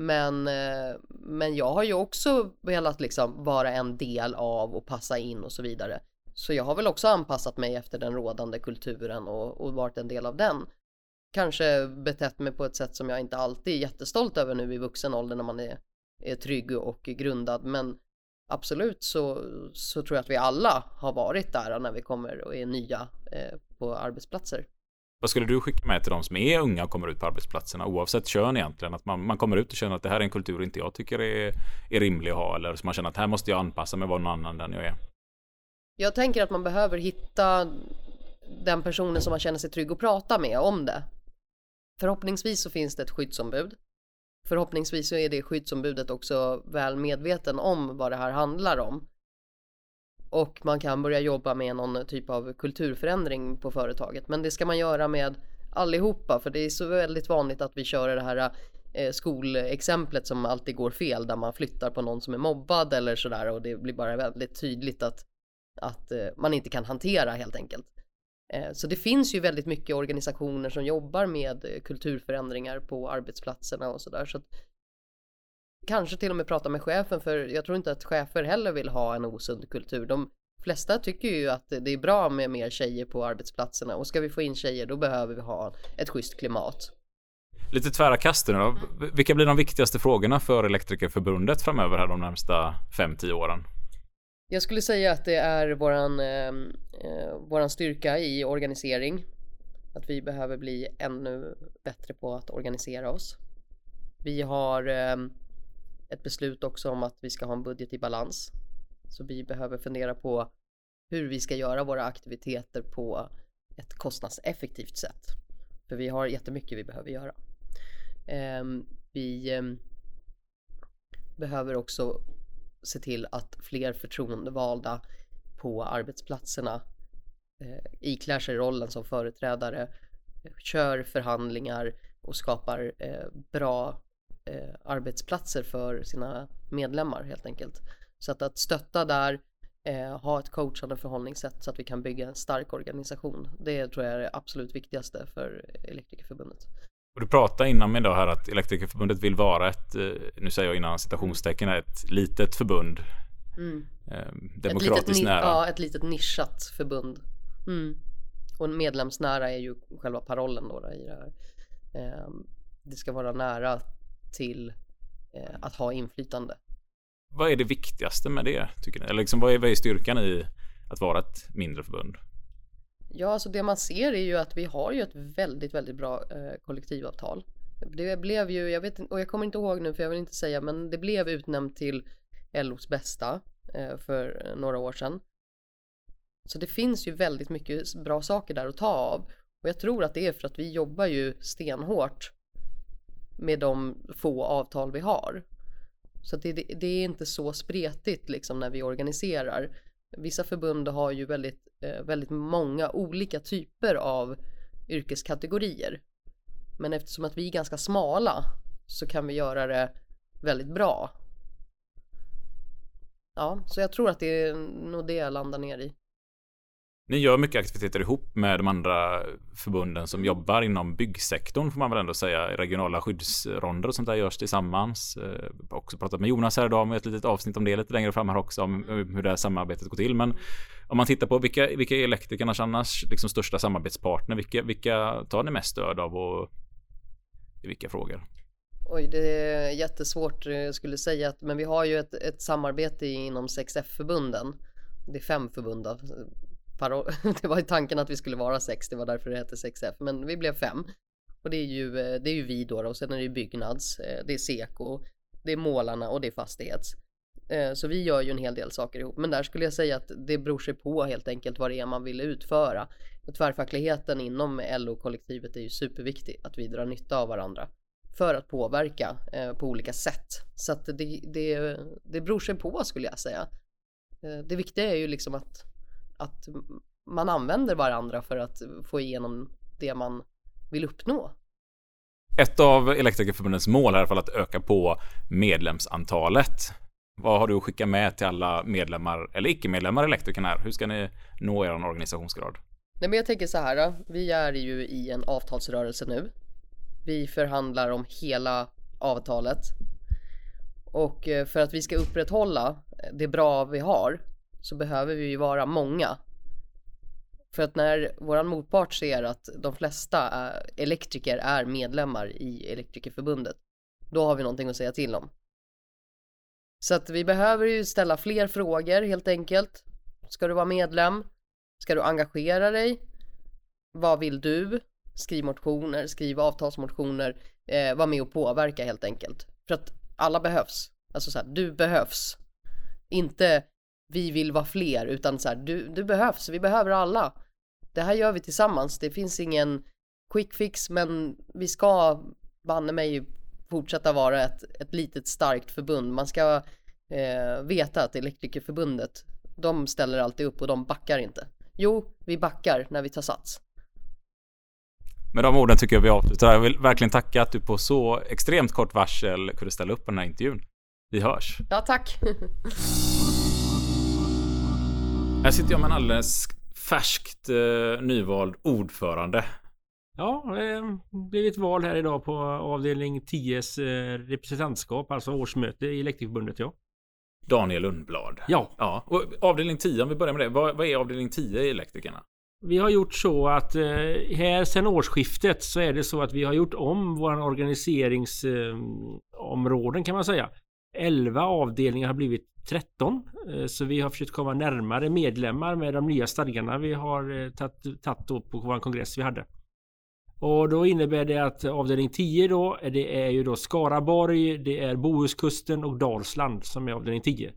Men, eh, men jag har ju också velat liksom vara en del av och passa in och så vidare. Så jag har väl också anpassat mig efter den rådande kulturen och, och varit en del av den. Kanske betett mig på ett sätt som jag inte alltid är jättestolt över nu i vuxen ålder när man är, är trygg och grundad. Men absolut så, så tror jag att vi alla har varit där när vi kommer och är nya eh, på arbetsplatser. Vad skulle du skicka med till de som är unga och kommer ut på arbetsplatserna oavsett kön egentligen? Att man, man kommer ut och känner att det här är en kultur inte jag tycker är, är rimlig att ha eller så man känner att här måste jag anpassa mig vara någon annan än jag är. Jag tänker att man behöver hitta den personen som man känner sig trygg att prata med om det. Förhoppningsvis så finns det ett skyddsombud. Förhoppningsvis så är det skyddsombudet också väl medveten om vad det här handlar om. Och man kan börja jobba med någon typ av kulturförändring på företaget. Men det ska man göra med allihopa för det är så väldigt vanligt att vi kör det här eh, skolexemplet som alltid går fel där man flyttar på någon som är mobbad eller sådär och det blir bara väldigt tydligt att, att eh, man inte kan hantera helt enkelt. Eh, Så det finns ju väldigt mycket organisationer som jobbar med eh, kulturförändringar på arbetsplatserna och sådär. Så kanske till och med prata med chefen för jag tror inte att chefer heller vill ha en osund kultur. De flesta tycker ju att det är bra med mer tjejer på arbetsplatserna och ska vi få in tjejer då behöver vi ha ett schysst klimat. Lite tvära kast nu då. Vilka blir de viktigaste frågorna för Elektrikerförbundet framöver här de närmsta 5-10 åren? Jag skulle säga att det är våran, ehm, eh, våran styrka i organisering. Att vi behöver bli ännu bättre på att organisera oss. Vi har eh, ett beslut också om att vi ska ha en budget i balans. Så vi behöver fundera på hur vi ska göra våra aktiviteter på ett kostnadseffektivt sätt. För vi har jättemycket vi behöver göra. Eh, vi ehm, behöver också se till att fler förtroendevalda på arbetsplatserna eh, iklär sig rollen som företrädare, kör förhandlingar och skapar eh, bra eh, arbetsplatser för sina medlemmar helt enkelt. Så att, att stötta där, eh, ha ett coachande förhållningssätt så att vi kan bygga en stark organisation. Det tror jag är det absolut viktigaste för Elektrikerförbundet. Och du pratade innan mig då här att Elektrikerförbundet vill vara ett, eh, nu säger jag innan citationstecken, ett litet förbund. Mm. Eh, Ett demokratiskt litet, nära. Ja, ett litet nischat förbund. Mm. Och medlemsnära är ju själva parollen då, då i det här. Ehm, det ska vara nära till eh, att ha inflytande. Vad är det viktigaste med det? Tycker ni? Eller liksom, vad, är, vad är styrkan i att vara ett mindre förbund? Ja, alltså det man ser är ju att vi har ju ett väldigt, väldigt bra eh, kollektivavtal. Det blev ju, jag vet och jag kommer inte ihåg nu för jag vill inte säga, men det blev utnämnt till LOs bästa eh, för några år sedan. Så det finns ju väldigt mycket bra saker där att ta av. Och jag tror att det är för att vi jobbar ju stenhårt med de få avtal vi har. Så det, det, det är inte så spretigt liksom när vi organiserar. Vissa förbund har ju väldigt, eh, väldigt många olika typer av yrkeskategorier. Men eftersom att vi är ganska smala så kan vi göra det väldigt bra. Ja, så jag tror att det är nog det jag landar ner i. Ni gör mycket aktiviteter ihop med de andra förbunden som jobbar inom byggsektorn får man väl ändå säga. Regionala skyddsronder och sånt där görs tillsammans. Jag har också pratat med Jonas här idag med ett litet avsnitt om det lite längre fram här också om hur det här samarbetet går till. Men om man tittar på vilka, vilka är elektrikernas annars liksom största samarbetspartner? Vilka, vilka tar ni mest stöd av och i vilka frågor? Oj, det är jättesvårt. Eh, jag skulle säga att, men vi har ju ett, ett samarbete inom 6F-förbunden. Det är fem förbund Det var ju tanken att vi skulle vara sex, det var därför det hette 6F, men vi blev fem. Och det är ju, eh, det är ju vi då, då och sen är det ju Byggnads, eh, det är Seko, det är Målarna och det är Fastighets. Eh, så vi gör ju en hel del saker ihop, men där skulle jag säga att det beror sig på helt enkelt vad det är man vill utföra. Och tvärfackligheten inom LO-kollektivet är ju superviktig, att vi drar nytta av varandra för att påverka på olika sätt. Så att det, det, det beror sig på skulle jag säga. Det viktiga är ju liksom att, att man använder varandra för att få igenom det man vill uppnå. Ett av Elektrikerförbundets mål är i alla fall att öka på medlemsantalet. Vad har du att skicka med till alla medlemmar eller icke-medlemmar i Elektrikerna här? Hur ska ni nå er organisationsgrad? Nej men jag tänker så här, vi är ju i en avtalsrörelse nu. Vi förhandlar om hela avtalet. Och eh, för att vi ska upprätthålla det bra vi har så behöver vi ju vara många. För att när våran motpart ser att de flesta elektriker är medlemmar i Elektrikerförbundet, då har vi någonting att säga till om. Så att vi behöver ju ställa fler frågor helt enkelt. Ska du vara medlem? Ska du engagera dig? Vad vill du? Skriv motioner, skriv avtalsmotioner, eh, var med och påverka helt enkelt. För att alla behövs. Alltså så här, du behövs. Inte vi vill vara fler, utan så här, du, du behövs, vi behöver alla. Det här gör vi tillsammans, det finns ingen quick fix, men vi ska banne mig fortsätta vara ett, ett litet starkt förbund. Man ska eh, veta att Elektrikerförbundet, de ställer alltid upp och de backar inte. Jo, vi backar när vi tar sats. Med de orden tycker jag vi avslutar. Jag vill verkligen tacka att du på så extremt kort varsel kunde ställa upp på den här intervjun. Vi hörs. Ja, tack. Här sitter jag med en alldeles färskt eh, nyvald ordförande. Ja, det blev ett val här idag på avdelning 10s eh, representantskap, alltså årsmöte i Elektrikerförbundet ja. Daniel Lundblad. Ja, Ja, och avdelning 10 om vi börjar med det. Vad, vad är avdelning 10 i Elektrikerna? vi har gjort så att eh, här sen årsskiftet så är det så att vi har gjort om våra organiseringsområden kan man säga. 11 avdelningar har blivit 13. Eh, så vi har försökt komma närmare medlemmar med de nya stadgarna vi har eh, tagit på vår kongress vi hade. Och då innebär det att avdelning 10 då, eh, det är ju då Skaraborg, det är Bohuskusten och Dalsland som är avdelning 10.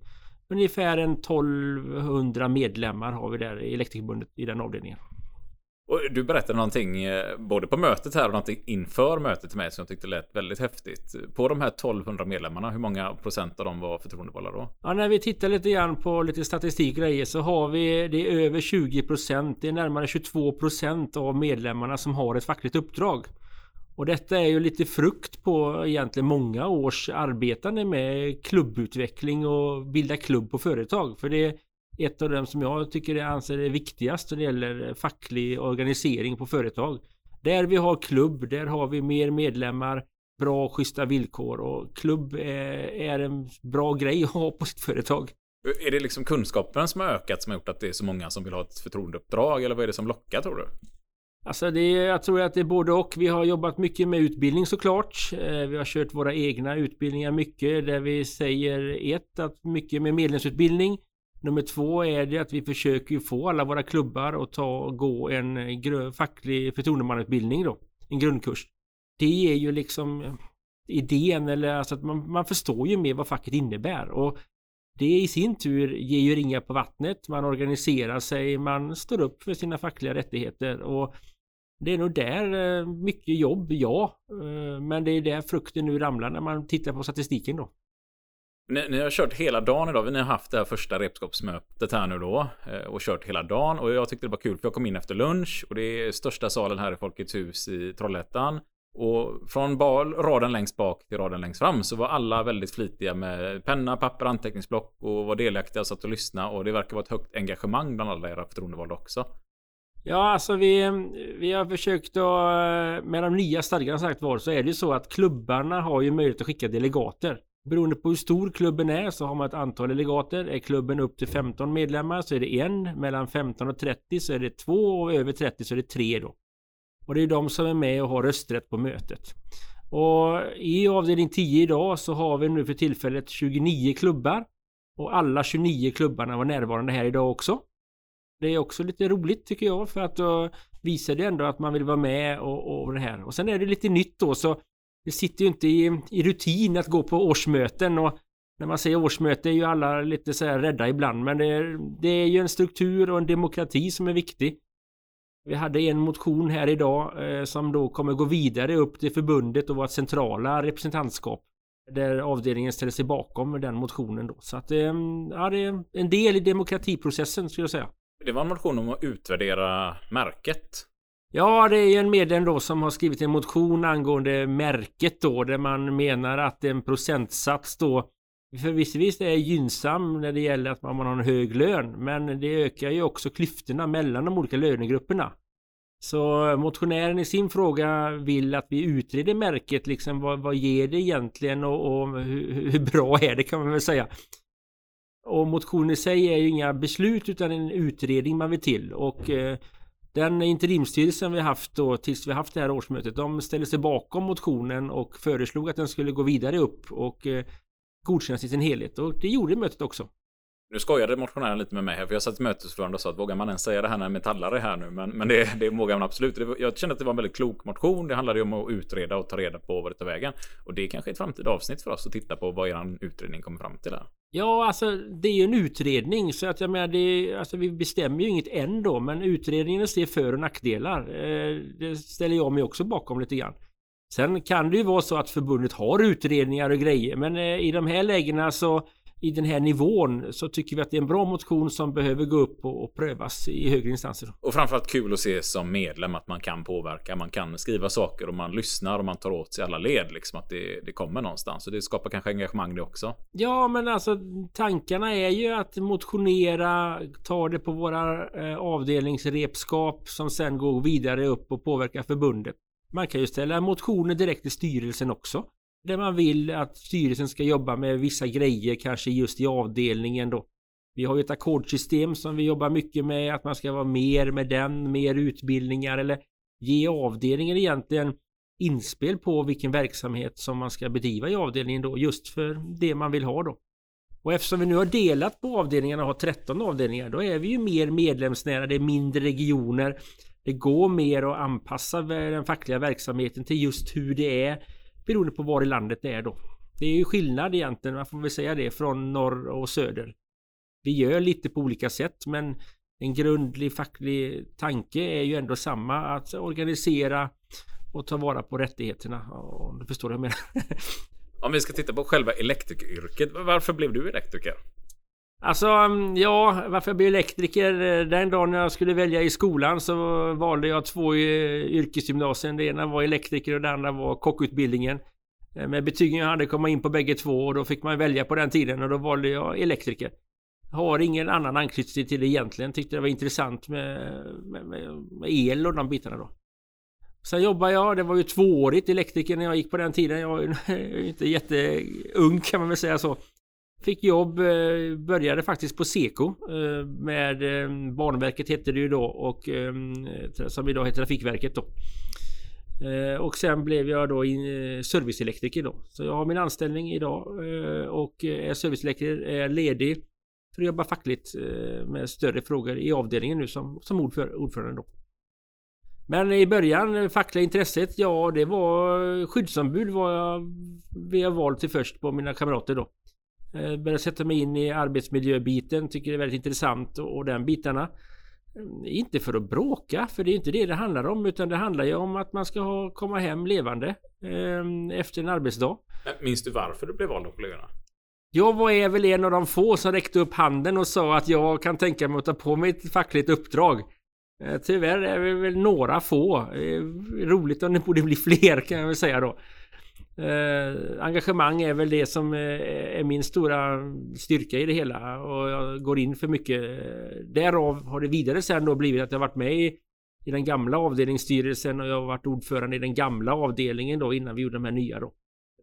Ungefär en 1200 medlemmar har vi där i Elektrikerförbundet i den avdelningen. Och du berättade någonting eh, både på mötet här och någonting inför mötet till mig som jag tyckte lät väldigt häftigt. På de här 1200 medlemmarna, hur många procent av dem var förtroendevalda då? Ja, när vi tittar lite grann på lite statistik och grejer så har vi det är över 20 procent. Det är närmare 22 procent av medlemmarna som har ett fackligt uppdrag. Och detta är ju lite frukt på egentligen många års arbetande med klubbutveckling och bilda klubb på företag. För det ett av dem som jag tycker jag anser är viktigast när det gäller facklig organisering på företag. Där vi har klubb, där har vi mer medlemmar, bra schyssta villkor och klubb är, är en bra grej att ha på sitt företag. Är det liksom kunskapen som har ökat som har gjort att det är så många som vill ha ett förtroendeuppdrag? Eller vad är det som lockar tror du? Alltså det, jag tror att det är både och. Vi har jobbat mycket med utbildning såklart. Eh, Vi har kört våra egna utbildningar mycket där vi säger ett att mycket med medlemsutbildning. Nummer två är det att vi försöker få alla våra klubbar att ta gå en eh, grö- facklig förtroendemannautbildning då. En grundkurs. Det är ju liksom eh, idén eller alltså att man, man förstår ju mer vad facket innebär och det i sin tur ger ju ringar på vattnet. Man organiserar sig, man står upp för sina fackliga rättigheter och det är nog där eh, mycket jobb, ja. Men det är där frukten nu ramlar när man tittar på statistiken då. Ni, ni har kört hela dagen idag. Ni har haft det här första repskapsmötet här nu då. Eh, och kört hela dagen. Och jag tyckte det var kul för jag kom in efter lunch. Och det är största salen här i Folkets hus i Trollhättan. Och från raden längst bak till raden längst fram så var alla väldigt flitiga med penna, papper, anteckningsblock och var delaktiga och satt och lyssnade. Och det verkar vara ett högt engagemang bland alla era förtroendevalda också. Ja, alltså vi, vi har försökt att, eh, med de nya stadgarna sagt var, så är det ju så att klubbarna har ju möjlighet att skicka delegater. Beroende på hur stor klubben är så har man ett antal delegater. Är klubben upp till 15 medlemmar så är det en. Mellan 15 och 30 så är det två och över 30 så är det tre då. Och det är de som är med och har rösträtt på mötet. Och i avdelning 10 idag så har vi nu för tillfället 29 klubbar. Och alla 29 klubbarna var närvarande här idag också. Det är också lite roligt tycker jag för att då visar det ändå att man vill vara med och, och det här. Och sen är det lite nytt då så det sitter ju inte i, i rutin att gå på årsmöten och när man säger årsmöte är ju alla lite så här rädda ibland men det är, det är ju en struktur och en demokrati som är viktig. Vi hade en motion här idag eh, som då kommer gå vidare upp till förbundet och vårt centrala representantskap. Där avdelningen ställer sig bakom den motionen då. Så att eh, ja, det är en del i demokratiprocessen skulle jag säga. Det var en motion om att utvärdera märket. Ja, det är ju en medlem då som har skrivit en motion angående märket då där man menar att en procentsats då förvisso är gynnsam när det gäller att man har en hög lön men det ökar ju också klyftorna mellan de olika lönegrupperna. Så motionären i sin fråga vill att vi utreder märket liksom vad, vad ger det egentligen och, och hur, hur bra är det kan man väl säga. Och motionen i sig är ju inga beslut utan en utredning man vill till och eh, den interimstyrelsen vi haft då tills vi haft det här årsmötet de ställde sig bakom motionen och föreslog att den skulle gå vidare upp och eh, godkännas i sin helhet och det gjorde mötet också. Nu skojade motionären lite med mig här, för jag satt i mötesförande och sa att vågar man ens säga det här när metallare är här nu? Men, men det, det vågar man absolut. Det Jag kände att det var en väldigt klok motion. Det handlade ju om att utreda och ta reda på vad det tar vägen. Och det är kanske ett framtida avsnitt för oss att titta på vad er utredning kommer fram till där. Ja, alltså det är ju en utredning så att jag menar det, alltså vi bestämmer ju inget än då men utredningen ser för och nackdelar. Eh, det ställer jag mig också bakom lite grann. Sen kan det ju vara så att förbundet har utredningar och grejer men eh, i de här lägena så i den här nivån så tycker vi att det är en bra motion som behöver gå upp och, och prövas i högre instanser. Och framförallt kul att se som medlem att man kan påverka, man kan skriva saker och man lyssnar och man tar åt sig alla led liksom att det, det kommer någonstans. Och det skapar kanske engagemang det också. Ja, men alltså tankarna är ju att motionera, ta det på våra eh, avdelningsrepskap som sen går vidare upp och påverkar förbundet. Man kan ju ställa motioner direkt till styrelsen också där man vill att styrelsen ska jobba med vissa grejer kanske just i avdelningen då. Vi har ju ett ackordsystem som vi jobbar mycket med att man ska vara mer med den, mer utbildningar eller ge avdelningen egentligen inspel på vilken verksamhet som man ska bedriva i avdelningen då just för det man vill ha då. Och eftersom vi nu har delat på avdelningarna och har 13 avdelningar då är vi ju mer medlemsnära, det är mindre regioner. Det går mer att anpassa den fackliga verksamheten till just hur det är beroende på var i landet det är då. Det är ju skillnad egentligen, man får väl säga det, från norr och söder. Vi gör lite på olika sätt men en grundlig facklig tanke är ju ändå samma att organisera och ta vara på rättigheterna. Om du förstår vad jag menar. Om vi ska titta på själva elektrikeryrket. Varför blev du elektriker? Alltså, mm, ja, varför jag blev elektriker? Eh, den dagen jag skulle välja i skolan så valde jag två eh, yrkesgymnasier. Det ena var elektriker och det andra var kockutbildningen. Eh, med betygen jag hade kom jag in på bägge två och då fick man välja på den tiden och då valde jag elektriker. Har ingen annan anknytning till det egentligen. Tyckte det var intressant med, med, med el och de bitarna då. Sen jobbade jag, det var ju tvåårigt elektriker när jag gick på den tiden. Jag var ju inte jätteung kan man väl säga så. Fick jobb, eh, började faktiskt på Seko eh, med eh, Banverket hette det ju då och som idag heter Trafikverket då. Och sen blev jag då serviceelektriker då. Så jag har min anställning idag och är serviceelektriker, är ledig för att jobba fackligt med större frågor i avdelningen nu som, som ordförande då. Men i början, fackliga intresset, ja det var skyddsombud var jag, vi har valt till först på mina kamrater då. Eh, började sätta mig in i arbetsmiljöbiten, tycker det är väldigt intressant och, och den bitarna. Eh, inte för att bråka, för det är inte det det handlar om, utan det handlar ju om att man ska ha, komma hem levande eh, efter en arbetsdag. Minns du varför du blev vald av kollegorna? Jag var väl en av de få som räckte upp handen och sa att jag kan tänka mig att ta på mig ett fackligt uppdrag. Tyvärr är vi väl några få. Roligt om det borde bli fler kan jag väl säga då. Eh, engagemang är väl det som eh, är min stora styrka i det hela och jag går in för mycket. Därav har det vidare sen då blivit att jag varit med i, i den gamla avdelningsstyrelsen och jag har varit ordförande i den gamla avdelningen då innan vi gjorde de här nya då.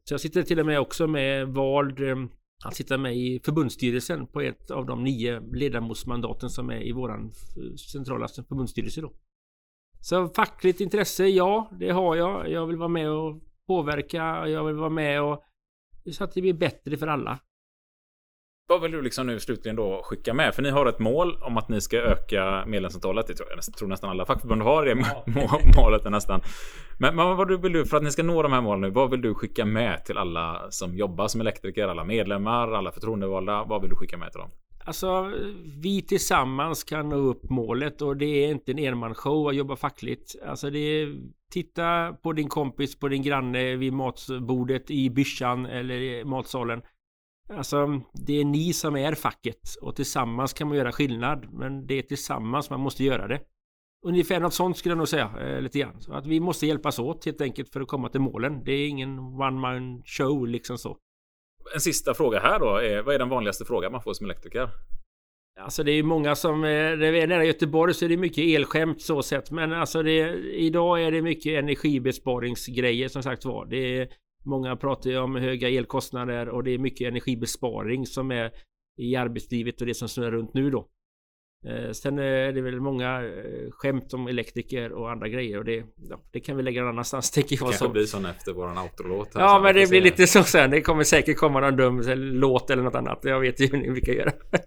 Så jag sitter till och med också med vald eh, att sitta med i förbundsstyrelsen på ett av de nio ledamotsmandaten som är i våran eh, centrala förbundsstyrelse då. Så fackligt intresse, ja, det har jag. Jag vill vara med och påverka. Jag vill vara med och så att det blir bättre för alla. Vad vill du liksom nu slutligen då skicka med? För ni har ett mål om att ni ska öka medlemsantalet. Det tror jag tror nästan alla fackförbund har det målet nästan. Men, men vad vill du, för att ni ska nå de här målen nu, vad vill du skicka med till alla som jobbar som elektriker, alla medlemmar, alla förtroendevalda? Vad vill du skicka med till dem? Alltså, vi tillsammans kan nå upp målet och det är inte en enmansshow att jobba fackligt. Alltså det är, titta på din kompis, på din granne vid matbordet i byssan eller i matsalen. Alltså, det är ni som är facket och tillsammans kan man göra skillnad. Men det är tillsammans man måste göra det. Ungefär något sånt skulle jag nog säga eh, lite grann. Så att vi måste hjälpas åt helt enkelt för att komma till målen. Det är ingen one man show liksom så. En sista fråga här då. Är, vad är den vanligaste frågan man får som elektriker? Alltså det är ju många som, eh, när vi är nära Göteborg så är det mycket elskämt så sett. Men alltså det, idag är det mycket energibesparingsgrejer som sagt var. Det är Många pratar ju om höga elkostnader och det är mycket energibesparing som är i arbetslivet och det som snurrar runt nu då. Eh, sen är det väl många eh, skämt om elektriker och andra grejer och det, ja, det kan vi lägga någon annanstans tänker jag. Det kanske blir sån efter våran outro-låt. Ja men det blir lite så sen. Det kommer säkert komma någon dum låt eller något annat. Jag vet ju hur vi kan göra.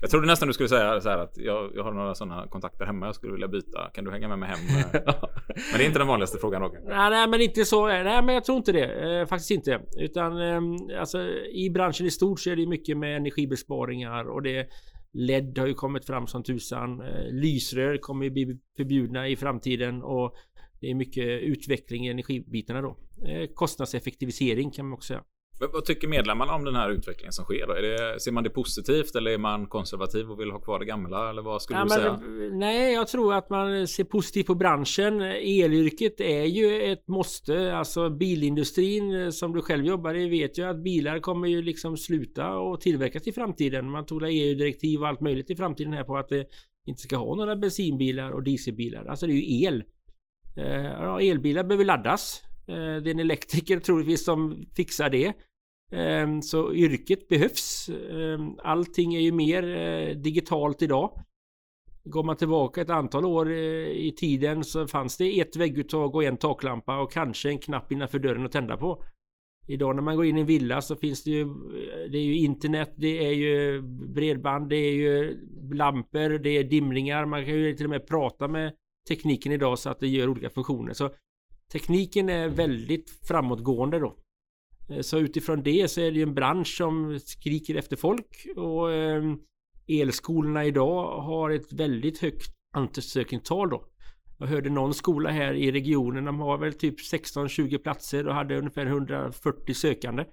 Jag trodde nästan du skulle säga så här att jag, jag har några sådana kontakter hemma jag skulle vilja byta. Kan du hänga med mig hem? men det är inte den vanligaste frågan då? Nej, nej men inte så. Nej men jag tror inte det. Eh, faktiskt inte. Utan eh, alltså i branschen i stort så är det mycket med energibesparingar och det LED har ju kommit fram som tusan. Eh, lysrör kommer ju bli förbjudna i framtiden och det är mycket utveckling i energibitarna då. Eh, kostnadseffektivisering kan man också säga. Vad tycker medlemmarna om den här utvecklingen som sker? Då? Är det, ser man det positivt eller är man konservativ och vill ha kvar det gamla? Eller vad skulle ja, du säga? nej, jag tror att man ser positivt på branschen. Elyrket är ju ett måste. Alltså bilindustrin som du själv jobbar i vet ju att bilar kommer ju liksom sluta och tillverkas i framtiden. Man tog EU-direktiv och allt möjligt i framtiden här på att det inte ska ha några bensinbilar och dieselbilar. Alltså det är ju el. Ja, elbilar behöver laddas. Eh, det är en elektriker troligtvis som fixar det. Ehm, så yrket behövs. Ehm, allting är ju mer eh, digitalt idag. Går man tillbaka ett antal år eh, i tiden så fanns det ett vägguttag och en taklampa och kanske en knapp innanför dörren att tända på. Idag när man går in i en villa så finns det ju Det är ju internet, det är ju bredband, det är ju lampor, det är dimringar. Man kan ju till och med prata med tekniken idag så att det gör olika funktioner. Så tekniken är väldigt framåtgående då. Eh, så utifrån det så är det ju en bransch som skriker efter folk och ehm, elskolorna idag har ett väldigt högt ansökningstal då. Jag hörde någon skola här i regionen, de har väl typ 16-20 platser och hade ungefär 140 sökande.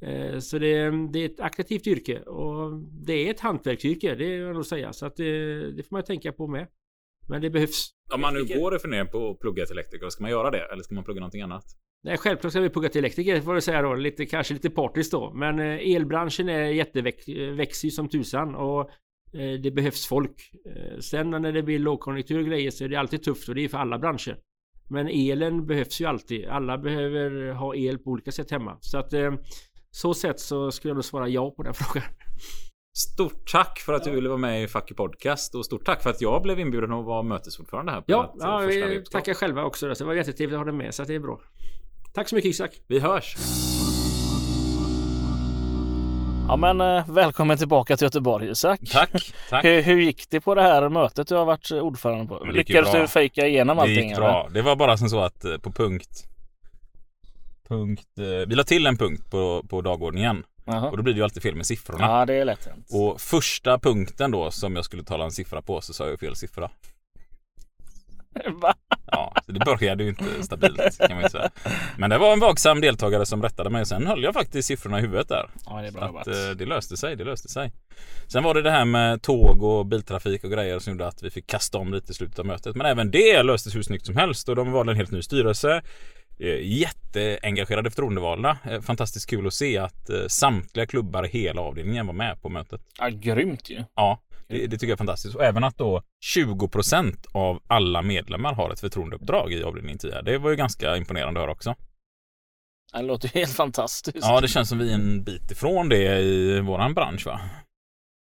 Eh, så det, det är ett attraktivt yrke och det är ett hantverksyrke, det vill jag nog säga. Så att det, det får man tänka på med. Men det behövs. Om man nu går och funderar på att plugga till elektriker, ska man göra det? Eller ska man plugga någonting annat? Nej, självklart ska vi plugga till elektriker får jag säga då. Lite, kanske lite partiskt då. Men eh, elbranschen är jätteväxer ju som tusan och eh, det behövs folk. Eh, Sen när det blir lågkonjunktur och grejer så är det alltid tufft och det är för alla branscher. Men elen behövs ju alltid. Alla behöver ha el på olika sätt hemma. Så att eh, så sätt så skulle jag nog svara ja på den frågan. Stort tack för att du ville vara med i Fucky Podcast och stort tack för att jag blev inbjuden att vara mötesordförande här. På Ja, ett, eh, ja vi tackar själva också. det var jättetrevligt att ha dig med så att det är bra. Tack så mycket Isak. Vi hörs! Ja men eh, välkommen tillbaka till Göteborg Isak. Tack! Tack! Hur, hur gick det på det här mötet du har varit ordförande på? Det Lyckades du fejka igenom Det allting? gick bra. Det var bara som så att eh, på punkt... Punkt... eh, Vi la till en punkt på, på dagordningen. Jaha. Och då blir det ju alltid fel med siffrorna. Ja det är lätt hänt. Och första punkten då som jag skulle tala en siffra på så sa jag ju fel siffra. Va? Ja, så det började ju inte stabilt kan man ju säga. Men det var en vaksam deltagare som rättade mig. Sen höll jag faktiskt siffrorna i huvudet där. Ja det är Så bra att, jobbat. eh, det löste sig, det löste sig. Sen var det det här med tåg och biltrafik och grejer som gjorde att vi fick kasta om lite i slutet av mötet. Men även det löstes hur snyggt som helst och de valde en helt ny styrelse. Eh, Jätteengagerade förtroendevalda. Eh, Fantastiskt kul att se att eh, samtliga klubbar i hela avdelningen var med på mötet. Ja, grymt ju. Ja, det, det tycker jag är fantastiskt. Och även att då 20% av alla medlemmar har ett förtroendeuppdrag i avdelning 10. Det var ju ganska imponerande att höra också. Det låter ju helt fantastiskt. Ja, det känns som vi är en bit ifrån det i våran bransch va?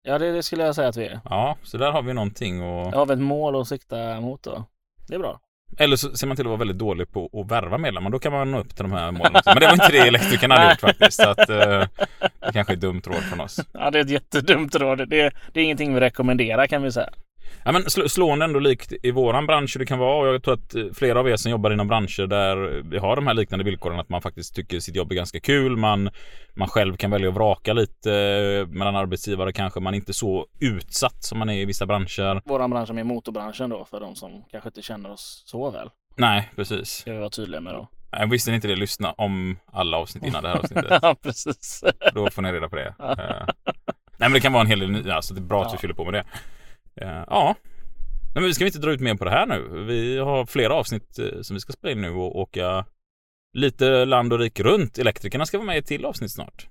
Ja det, det skulle jag säga att vi är. Ja, så där har vi någonting och... Jag har vi ett mål att sikta mot då. Det är bra. Eller så ser man till att vara väldigt dålig på att värva medlemmar. Då kan man nå upp till de här målen också. Men det var inte det elektrikerna hade gjort faktiskt. Så att, eh, det kanske är ett dumt råd från oss. Ja det är ett jättedumt råd. Det, det är ingenting vi rekommenderar kan vi säga. Ja, men sl- slående ändå likt i våran bransch hur det kan vara. Och jag tror att eh, flera av er som jobbar inom branscher där vi har de här liknande villkoren. Att man faktiskt tycker sitt jobb är ganska kul. Man, man själv kan välja att vraka lite eh, mellan arbetsgivare kanske. Man är inte så utsatt som man är i vissa branscher. Våran bransch är motorbranschen då för de som kanske inte känner oss så väl. Nej, precis. Ska vi vara tydliga med då. Jag visste inte det. Lyssna om alla avsnitt innan det här avsnittet. Ja precis. Då får ni reda på det. Eh, nej men det kan vara en hel del nya så det är bra att vi Ja. fyller på med det. Eh, ja. Men vi ska inte dra ut mer på det här nu. Vi har flera avsnitt eh, som vi ska spela in nu och åka lite land och rike runt. Elektrikerna ska vara med i ett till avsnitt snart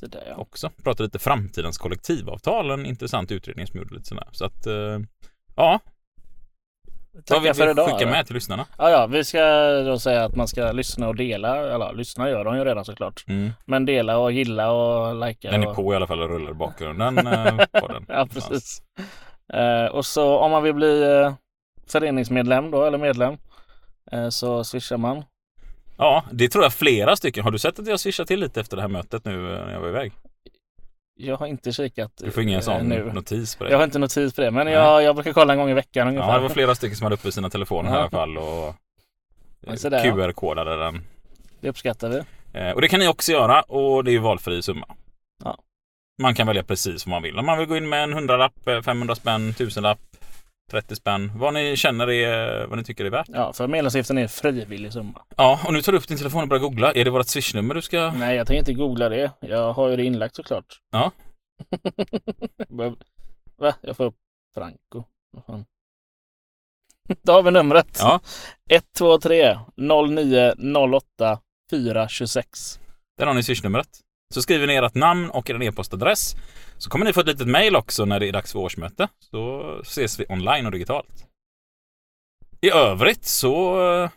Så där, ja. också. Prata lite framtidens kollektivavtal. En intressant utredning som gjorde lite sådär. Så att eh, ja. Tackar för vi idag. skicka med till lyssnarna? Ja, ja, vi ska då säga att man ska lyssna och dela. Eller lyssna gör de ju redan såklart. Mm. Men dela och gilla och likea. Den är och... på i alla fall och rullar i bakgrunden. eh, på den. Ja, precis. Eh, och så om man vill bli eh, föreningsmedlem då, eller medlem, så swishar man. Ja, det tror jag flera stycken. Har du sett att jag swishar till lite efter det här mötet nu när jag var iväg? Jag har inte kikat Du får ingen eh, sån nu. notis på det. Jag har inte notis på det, men jag, jag brukar kolla en gång i veckan ungefär. Ja, det var flera stycken som hade uppe sina telefoner här i alla fall och ja. QR-kodade den. Det uppskattar vi. Eh, Och det kan ni också göra och det är ju valfri summa. Ja. Man kan välja precis vad man vill. Om man vill gå in med en hundralapp, eh, 500 spänn, tusenlapp, 30 spänn. Vad ni känner är, vad ni tycker är värt. Ja, för medlemsavgiften är frivillig summa. Ja, och nu tar du upp din telefon och börjar googla. Är det vårt swishnummer du ska... Nej, jag tänker inte googla det. Jag har ju det inlagt såklart. Ja. Va? Jag får upp Franco. Vad fan. Då har vi numret. Ja. 123 09 08 426. Där har ni swishnumret. Så skriver ni ert namn och er e-postadress. Så kommer ni få ett litet mail också när det är dags för årsmöte. Så ses vi online och digitalt. I övrigt så eh,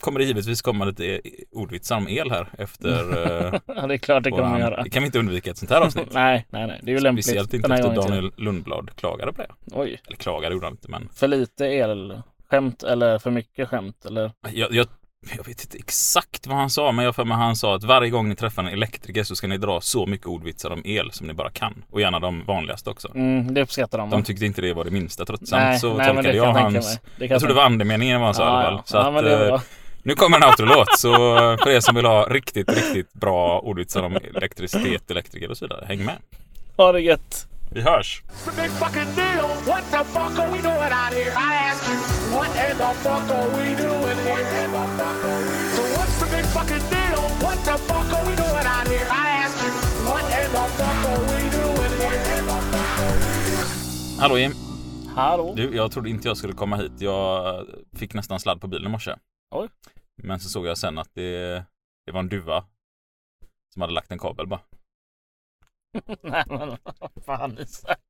kommer det givetvis komma lite ordvitsar om el här efter eh, Ja, det är klart det kommer göra. Det kan vi inte undvika ett sånt här avsnitt. Nej, nej, nej. Det är ju lämpligt Speciellt inte efter. Daniel Lundblad klagade på det. Oj, Eller klagade gjorde han inte men för lite elskämt eller för mycket skämt eller? jag, jag, jag vet inte exakt vad han sa men jag för mig han sa att varje gång ni träffar en elektriker så ska ni dra så mycket ordvitsar om el som ni bara kan. Och gärna de vanligaste också. Mm, det uppskattar de? De tyckte inte det var det minsta tröttsamt nej, så nej, tolkade jag hans kan Jag tror det var andemeningen vad han sa i alla fall. ja, Så ja, att, det eh, nu kommer en outro-låt så för er som vill ha riktigt, riktigt bra ordvitsar om elektricitet, elektriker och så vidare. Häng med. Ha det gött! Vi hörs! Hallå Jim! Hallå! Du, jag trodde inte jag skulle komma hit. Jag fick nästan sladd på bilen i morse. Oj. Men så såg jag sen att det, det var en duva som hade lagt en kabel bara. Nej men vad fan Isak.